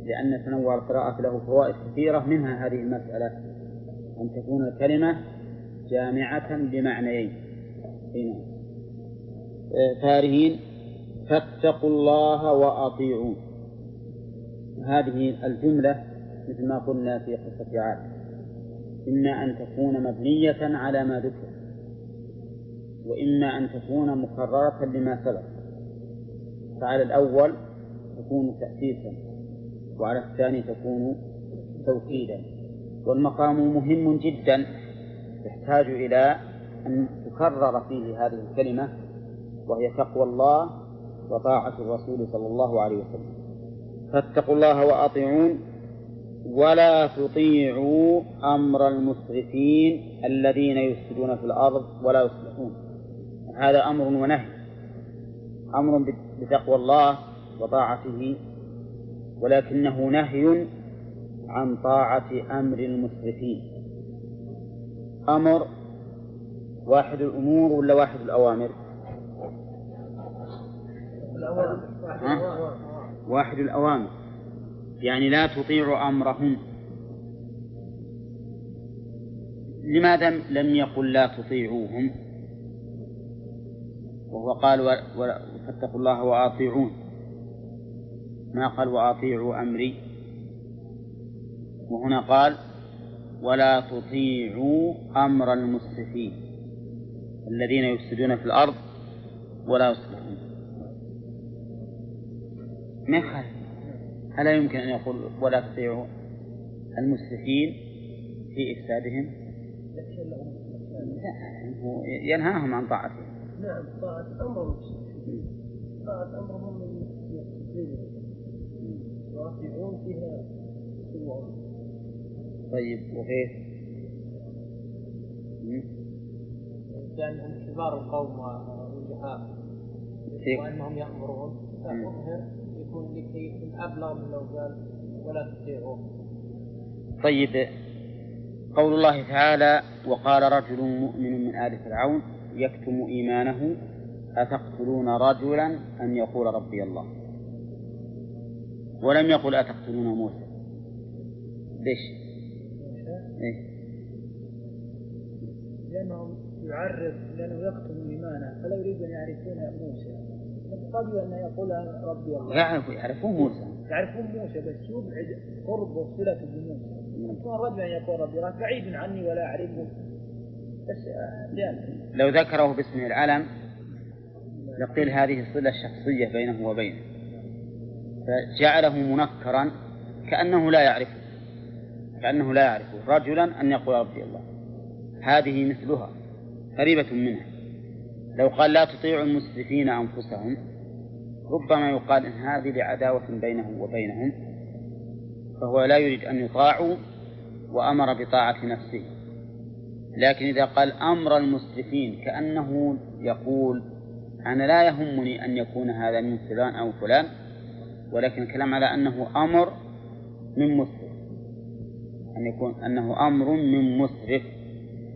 لأن تنوع القراءة له فوائد كثيرة منها هذه المسألة أن تكون الكلمة جامعة لمعنيين هنا فارهين فاتقوا الله وأطيعون. هذه الجملة مثل ما قلنا في قصة عاد إما أن تكون مبنية على ما ذكر وإما أن تكون مكررة لما سبق. فعلى الأول تكون تأسيسا وعلى الثاني تكون توكيدا والمقام مهم جدا يحتاج إلى أن تكرر فيه هذه الكلمة وهي تقوى الله وطاعة الرسول صلى الله عليه وسلم. فاتقوا الله وأطيعون. ولا تطيعوا أمر المسرفين الذين يفسدون في الأرض ولا يصلحون. هذا أمر ونهي. أمر بتقوى الله وطاعته ولكنه نهي عن طاعة أمر المسرفين. أمر واحد الأمور ولا واحد الأوامر؟ واحد الأوامر. يعني لا تطيع أمرهم. لماذا لم يقل لا تطيعوهم؟ وهو قال فاتقوا الله وأطيعون. ما قال وأطيعوا أمري؟ وهنا قال ولا تطيعوا أمر المسرفين الذين يفسدون في الأرض ولا يصلحون. ما يخالف ألا يمكن أن يقول ولا تطيعوا المسرفين في إفسادهم؟ هو ينهاهم عن طاعته. نعم طاعة أمر طاعة أمرهم من يراجعون فيها طيب وكيف؟ يعني هم كبار القوم والجهاء وإنهم يامرون فاظهر يكون لكي يكون أبلغ من لو قال ولا تطيعوه طيب قول الله تعالى وقال رجل مؤمن من آل فرعون يكتم إيمانه أتقتلون رجلا أن يقول ربي الله؟ ولم يقل أتقتلون موسى. ليش؟ إيه؟ لأنهم يعرف لأنه يكتم إيمانه فلا يريد أن يعرفون موسى. قد أن يقول ربي الله. يعرفون يعرفون موسى. يعرفون موسى بس يبعد قرب وصلة بموسى يكون رجلا يقول ربي الله. بعيد عني ولا أعرفه. بس لأن لو ذكره باسمه العلم لقيل هذه الصلة الشخصية بينه وبينه. فجعله منكرا كأنه لا يعرفه. كأنه لا يعرفه. رجلا أن يقول ربي الله. هذه مثلها. قريبة منها. لو قال لا تطيعوا المسرفين أنفسهم ربما يقال إن هذه لعداوة بينه وبينهم فهو لا يريد أن يطاعوا وأمر بطاعة نفسه. لكن إذا قال أمر المسرفين كأنه يقول أنا لا يهمني أن يكون هذا من فلان أو فلان ولكن الكلام على أنه أمر من مسرف. أن يكون أنه أمر من مسرف.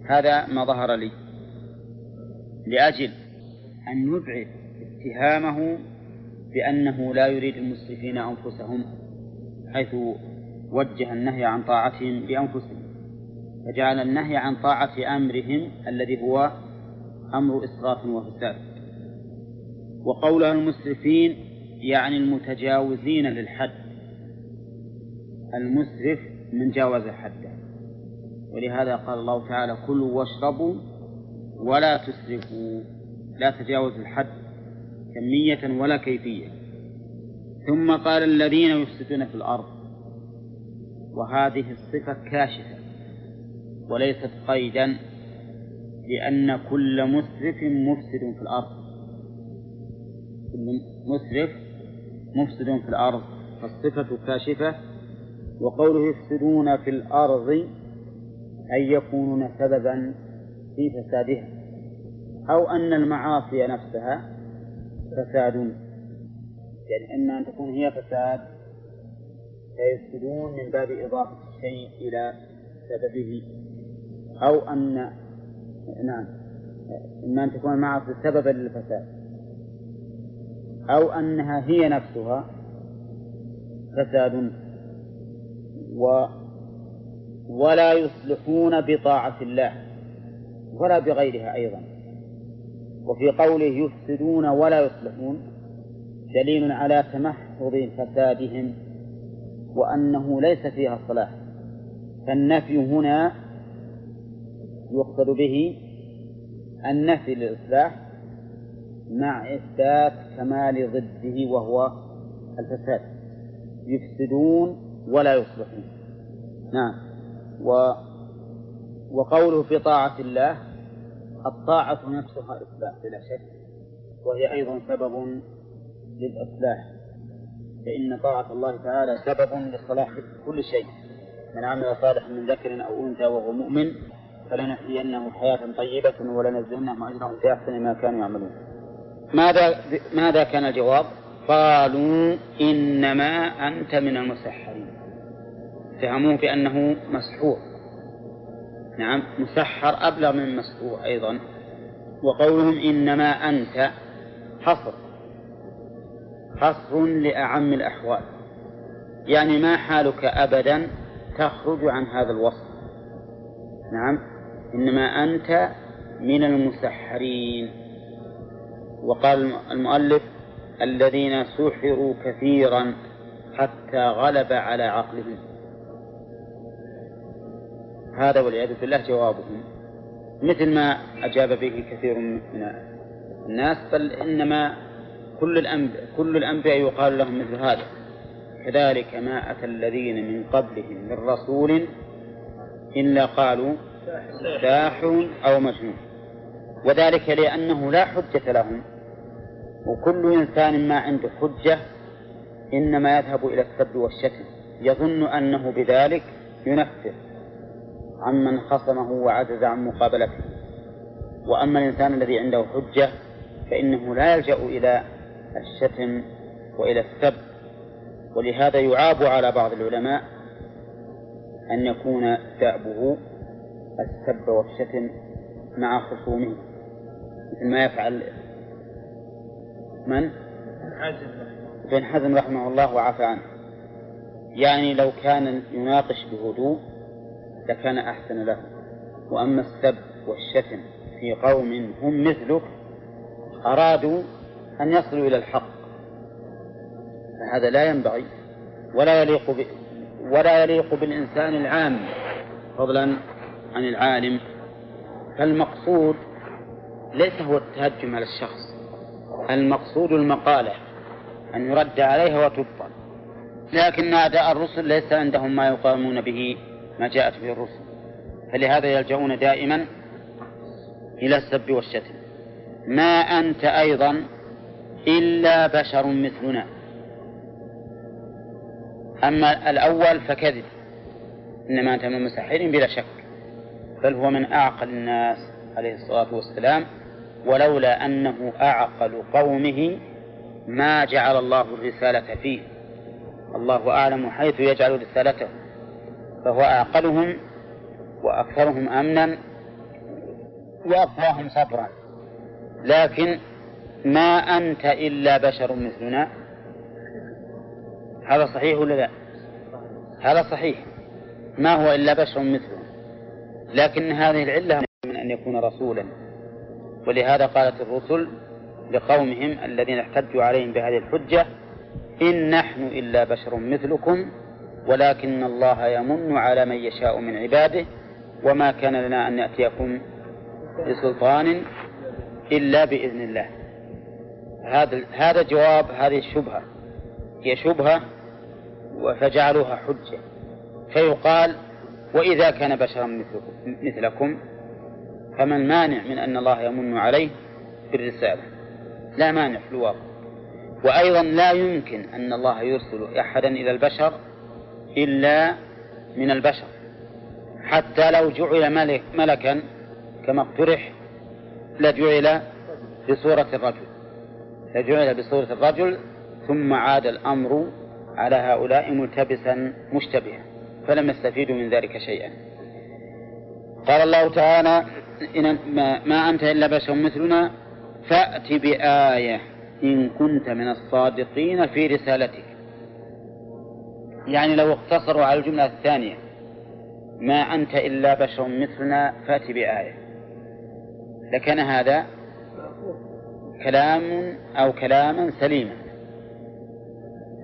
هذا ما ظهر لي. لأجل أن يبعد اتهامه بأنه لا يريد المسرفين أنفسهم حيث وجه النهي عن طاعتهم بأنفسهم فجعل النهي عن طاعة أمرهم الذي هو أمر إسراف وفساد. وقولها المسرفين يعني المتجاوزين للحد المسرف من جاوز حده. ولهذا قال الله تعالى كلوا واشربوا ولا تسرفوا لا تجاوزوا الحد كمية ولا كيفية. ثم قال الذين يفسدون في الأرض وهذه الصفة كاشفة وليست قيدا لأن كل مسرف مفسد في الأرض. كل مسرف مفسد في الأرض فالصفة كاشفة. وقوله يفسدون في الأرض أي يكونون سببا في فسادها. أو أن المعاصي نفسها فساد. يعني إما أن تكون هي فساد فيفسدون من باب إضافة الشيء إلى سببه. أو أن نعم إما أن تكون المعاصي سببا للفساد. أو أنها هي نفسها فساد. و ولا يصلحون بطاعة الله ولا بغيرها أيضا. وفي قوله يفسدون ولا يصلحون دليل على تمحض فسادهم وأنه ليس فيها صلاح. فالنفي هنا يقصد به النفي للإصلاح مع إثبات كمال ضده وهو الفساد. يفسدون ولا يصلحون. نعم. و وقوله في طاعة الله الطاعة نفسها إصلاح بلا شك وهي أيضا سبب للإصلاح فإن طاعة الله تعالى سبب لصلاح كل شيء من عمل صالحا من ذكر أو أنثى وهو مؤمن فلنحيينه حياة طيبة ولنجزينهم أجرهم بأحسن ما كانوا يعملون. ماذا ماذا كان الجواب؟ قالوا إنما أنت من المسحرين. اتهموه بأنه مسحور. نعم مسحر أبلغ من مسحور أيضا. وقولهم إنما أنت حصر. حصر لأعم الأحوال. يعني ما حالك أبدا تخرج عن هذا الوصف. نعم إنما أنت من المسحرين. وقال المؤلف الذين سحروا كثيرا حتى غلب على عقلهم. هذا والعياذ بالله جوابهم. مثل ما أجاب به كثير من الناس بل إنما كل الأنبياء كل الأنبياء يقال لهم مثل هذا. كذلك ما أتى الذين من قبلهم من رسول إلا قالوا ساحر أو مجنون. وذلك لأنه لا حجة لهم. وكل إنسان ما عنده حجة إنما يذهب إلى السب والشتم. يظن أنه بذلك ينفر عمن خصمه وعجز عن مقابلته. وأما الإنسان الذي عنده حجة فإنه لا يلجأ إلى الشتم وإلى السب. ولهذا يعاب على بعض العلماء أن يكون دأبه السب والشتم مع خصومه. مثل ما يفعل من؟ ابن حزم رحمه الله وعفى عنه. يعني لو كان يناقش بهدوء لكان أحسن له. وأما السب والشتم في قوم هم مثلك أرادوا أن يصلوا إلى الحق. فهذا لا ينبغي ولا يليق ب... ولا يليق بالإنسان العام فضلا عن العالم. فالمقصود ليس هو التهجم على الشخص المقصود المقالة أن يرد عليها وتبطل. لكن أعداء الرسل ليس عندهم ما يقاومون به. ما جاءت به الرسل. فلهذا يلجؤون دائما إلى السب والشتم. ما أنت أيضا إلا بشر مثلنا. أما الأول فكذب. إنما أنت من مسحر بلا شك. بل هو من أعقل الناس عليه الصلاة والسلام ولولا أنه أعقل قومه ما جعل الله الرسالة فيه. الله أعلم حيث يجعل رسالته. فهو أعقلهم وأكثرهم أمنا وأقواهم صبرا. لكن ما أنت إلا بشر مثلنا. هذا صحيح ولا لا؟ هذا صحيح. ما هو إلا بشر مثلنا. لكن هذه العلة من أن يكون رسولا. ولهذا قالت الرسل لقومهم الذين احتجوا عليهم بهذه الحجة إن نحن إلا بشر مثلكم ولكن الله يمن على من يشاء من عباده وما كان لنا أن نأتيكم بسلطان إلا بإذن الله. هذا هذا جواب هذه الشبهة. هي شبهة فجعلوها حجة. فيقال وإذا كان بشرا مثلكم, مثلكم فما المانع من أن الله يمن عليه بالرسالة لا مانع في الواقع. وأيضا لا يمكن أن الله يرسل أحدا إلى البشر إلا من البشر. حتى لو جعل ملك ملكا كما اقترح لجعل بصورة الرجل. لجعل بصورة الرجل ثم عاد الأمر على هؤلاء ملتبسا مشتبها فلم يستفيدوا من ذلك شيئا. قال الله تعالى إن ما أنت إلا بشر مثلنا فأت بآية إن كنت من الصادقين في رسالتك. يعني لو اقتصروا على الجملة الثانية. ما أنت إلا بشر مثلنا فأت بآية. لكان هذا كلام أو كلاما سليما.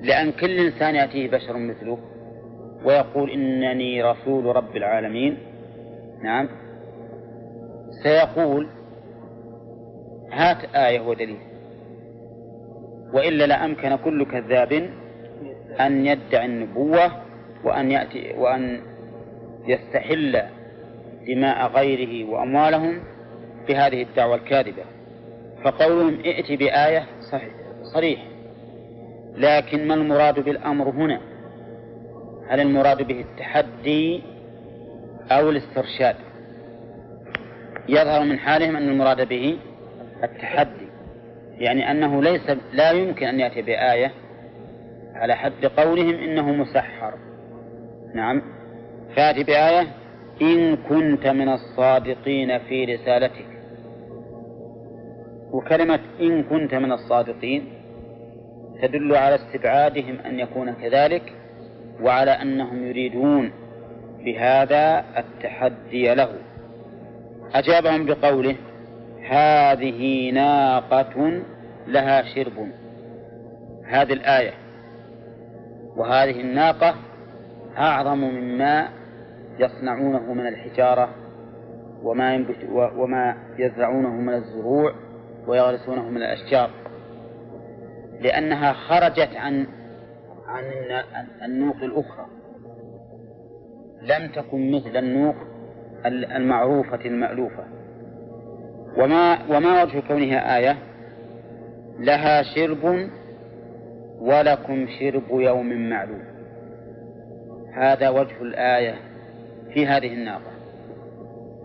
لأن كل إنسان يأتيه بشر مثله ويقول إنني رسول رب العالمين. نعم. سيقول هات آية ودليل وإلا لأمكن كل كذاب أن يدعي النبوة وأن يأتي وأن يستحل دماء غيره وأموالهم بهذه الدعوة الكاذبة. فقولهم ائت بآية صحيح صريح. لكن ما المراد بالأمر هنا؟ هل المراد به التحدي أو الاسترشاد؟ يظهر من حالهم أن المراد به التحدي يعني أنه ليس لا يمكن أن يأتي بآية على حد قولهم إنه مسحر. نعم. فأتي بآية. إن كنت من الصادقين في رسالتك. وكلمة إن كنت من الصادقين تدل على استبعادهم أن يكون كذلك وعلى أنهم يريدون بهذا التحدي له. أجابهم بقوله هذه ناقة لها شرب. هذه الآية. وهذه الناقة أعظم مما يصنعونه من الحجارة وما ينبت وما يزرعونه من الزروع ويغرسونه من الأشجار. لأنها خرجت عن عن النوق الأخرى. لم تكن مثل النوق المعروفة المألوفة. وما وما وجه كونها آية؟ لها شرب ولكم شرب يوم معلوم. هذا وجه الآية في هذه الناقة.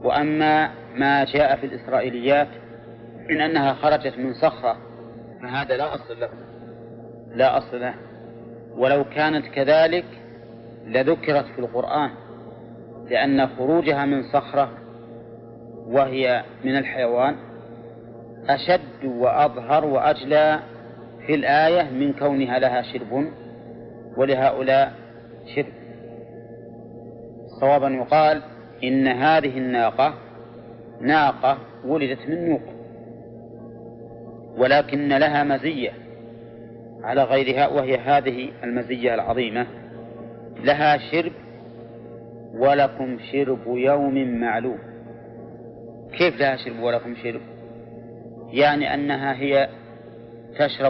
وأما ما جاء في الإسرائيليات من أنها خرجت من صخرة فهذا لا أصل له. لا أصل له. ولو كانت كذلك لذكرت في القرآن لأن خروجها من صخرة وهي من الحيوان أشد وأظهر وأجلى في الآية من كونها لها شرب ولهؤلاء شرب. صوابا يقال إن هذه الناقة ناقة ولدت من نوق ولكن لها مزية على غيرها وهي هذه المزية العظيمة. لها شرب ولكم شرب يوم معلوم. كيف لها شرب ولكم شرب؟ يعني أنها هي تشرب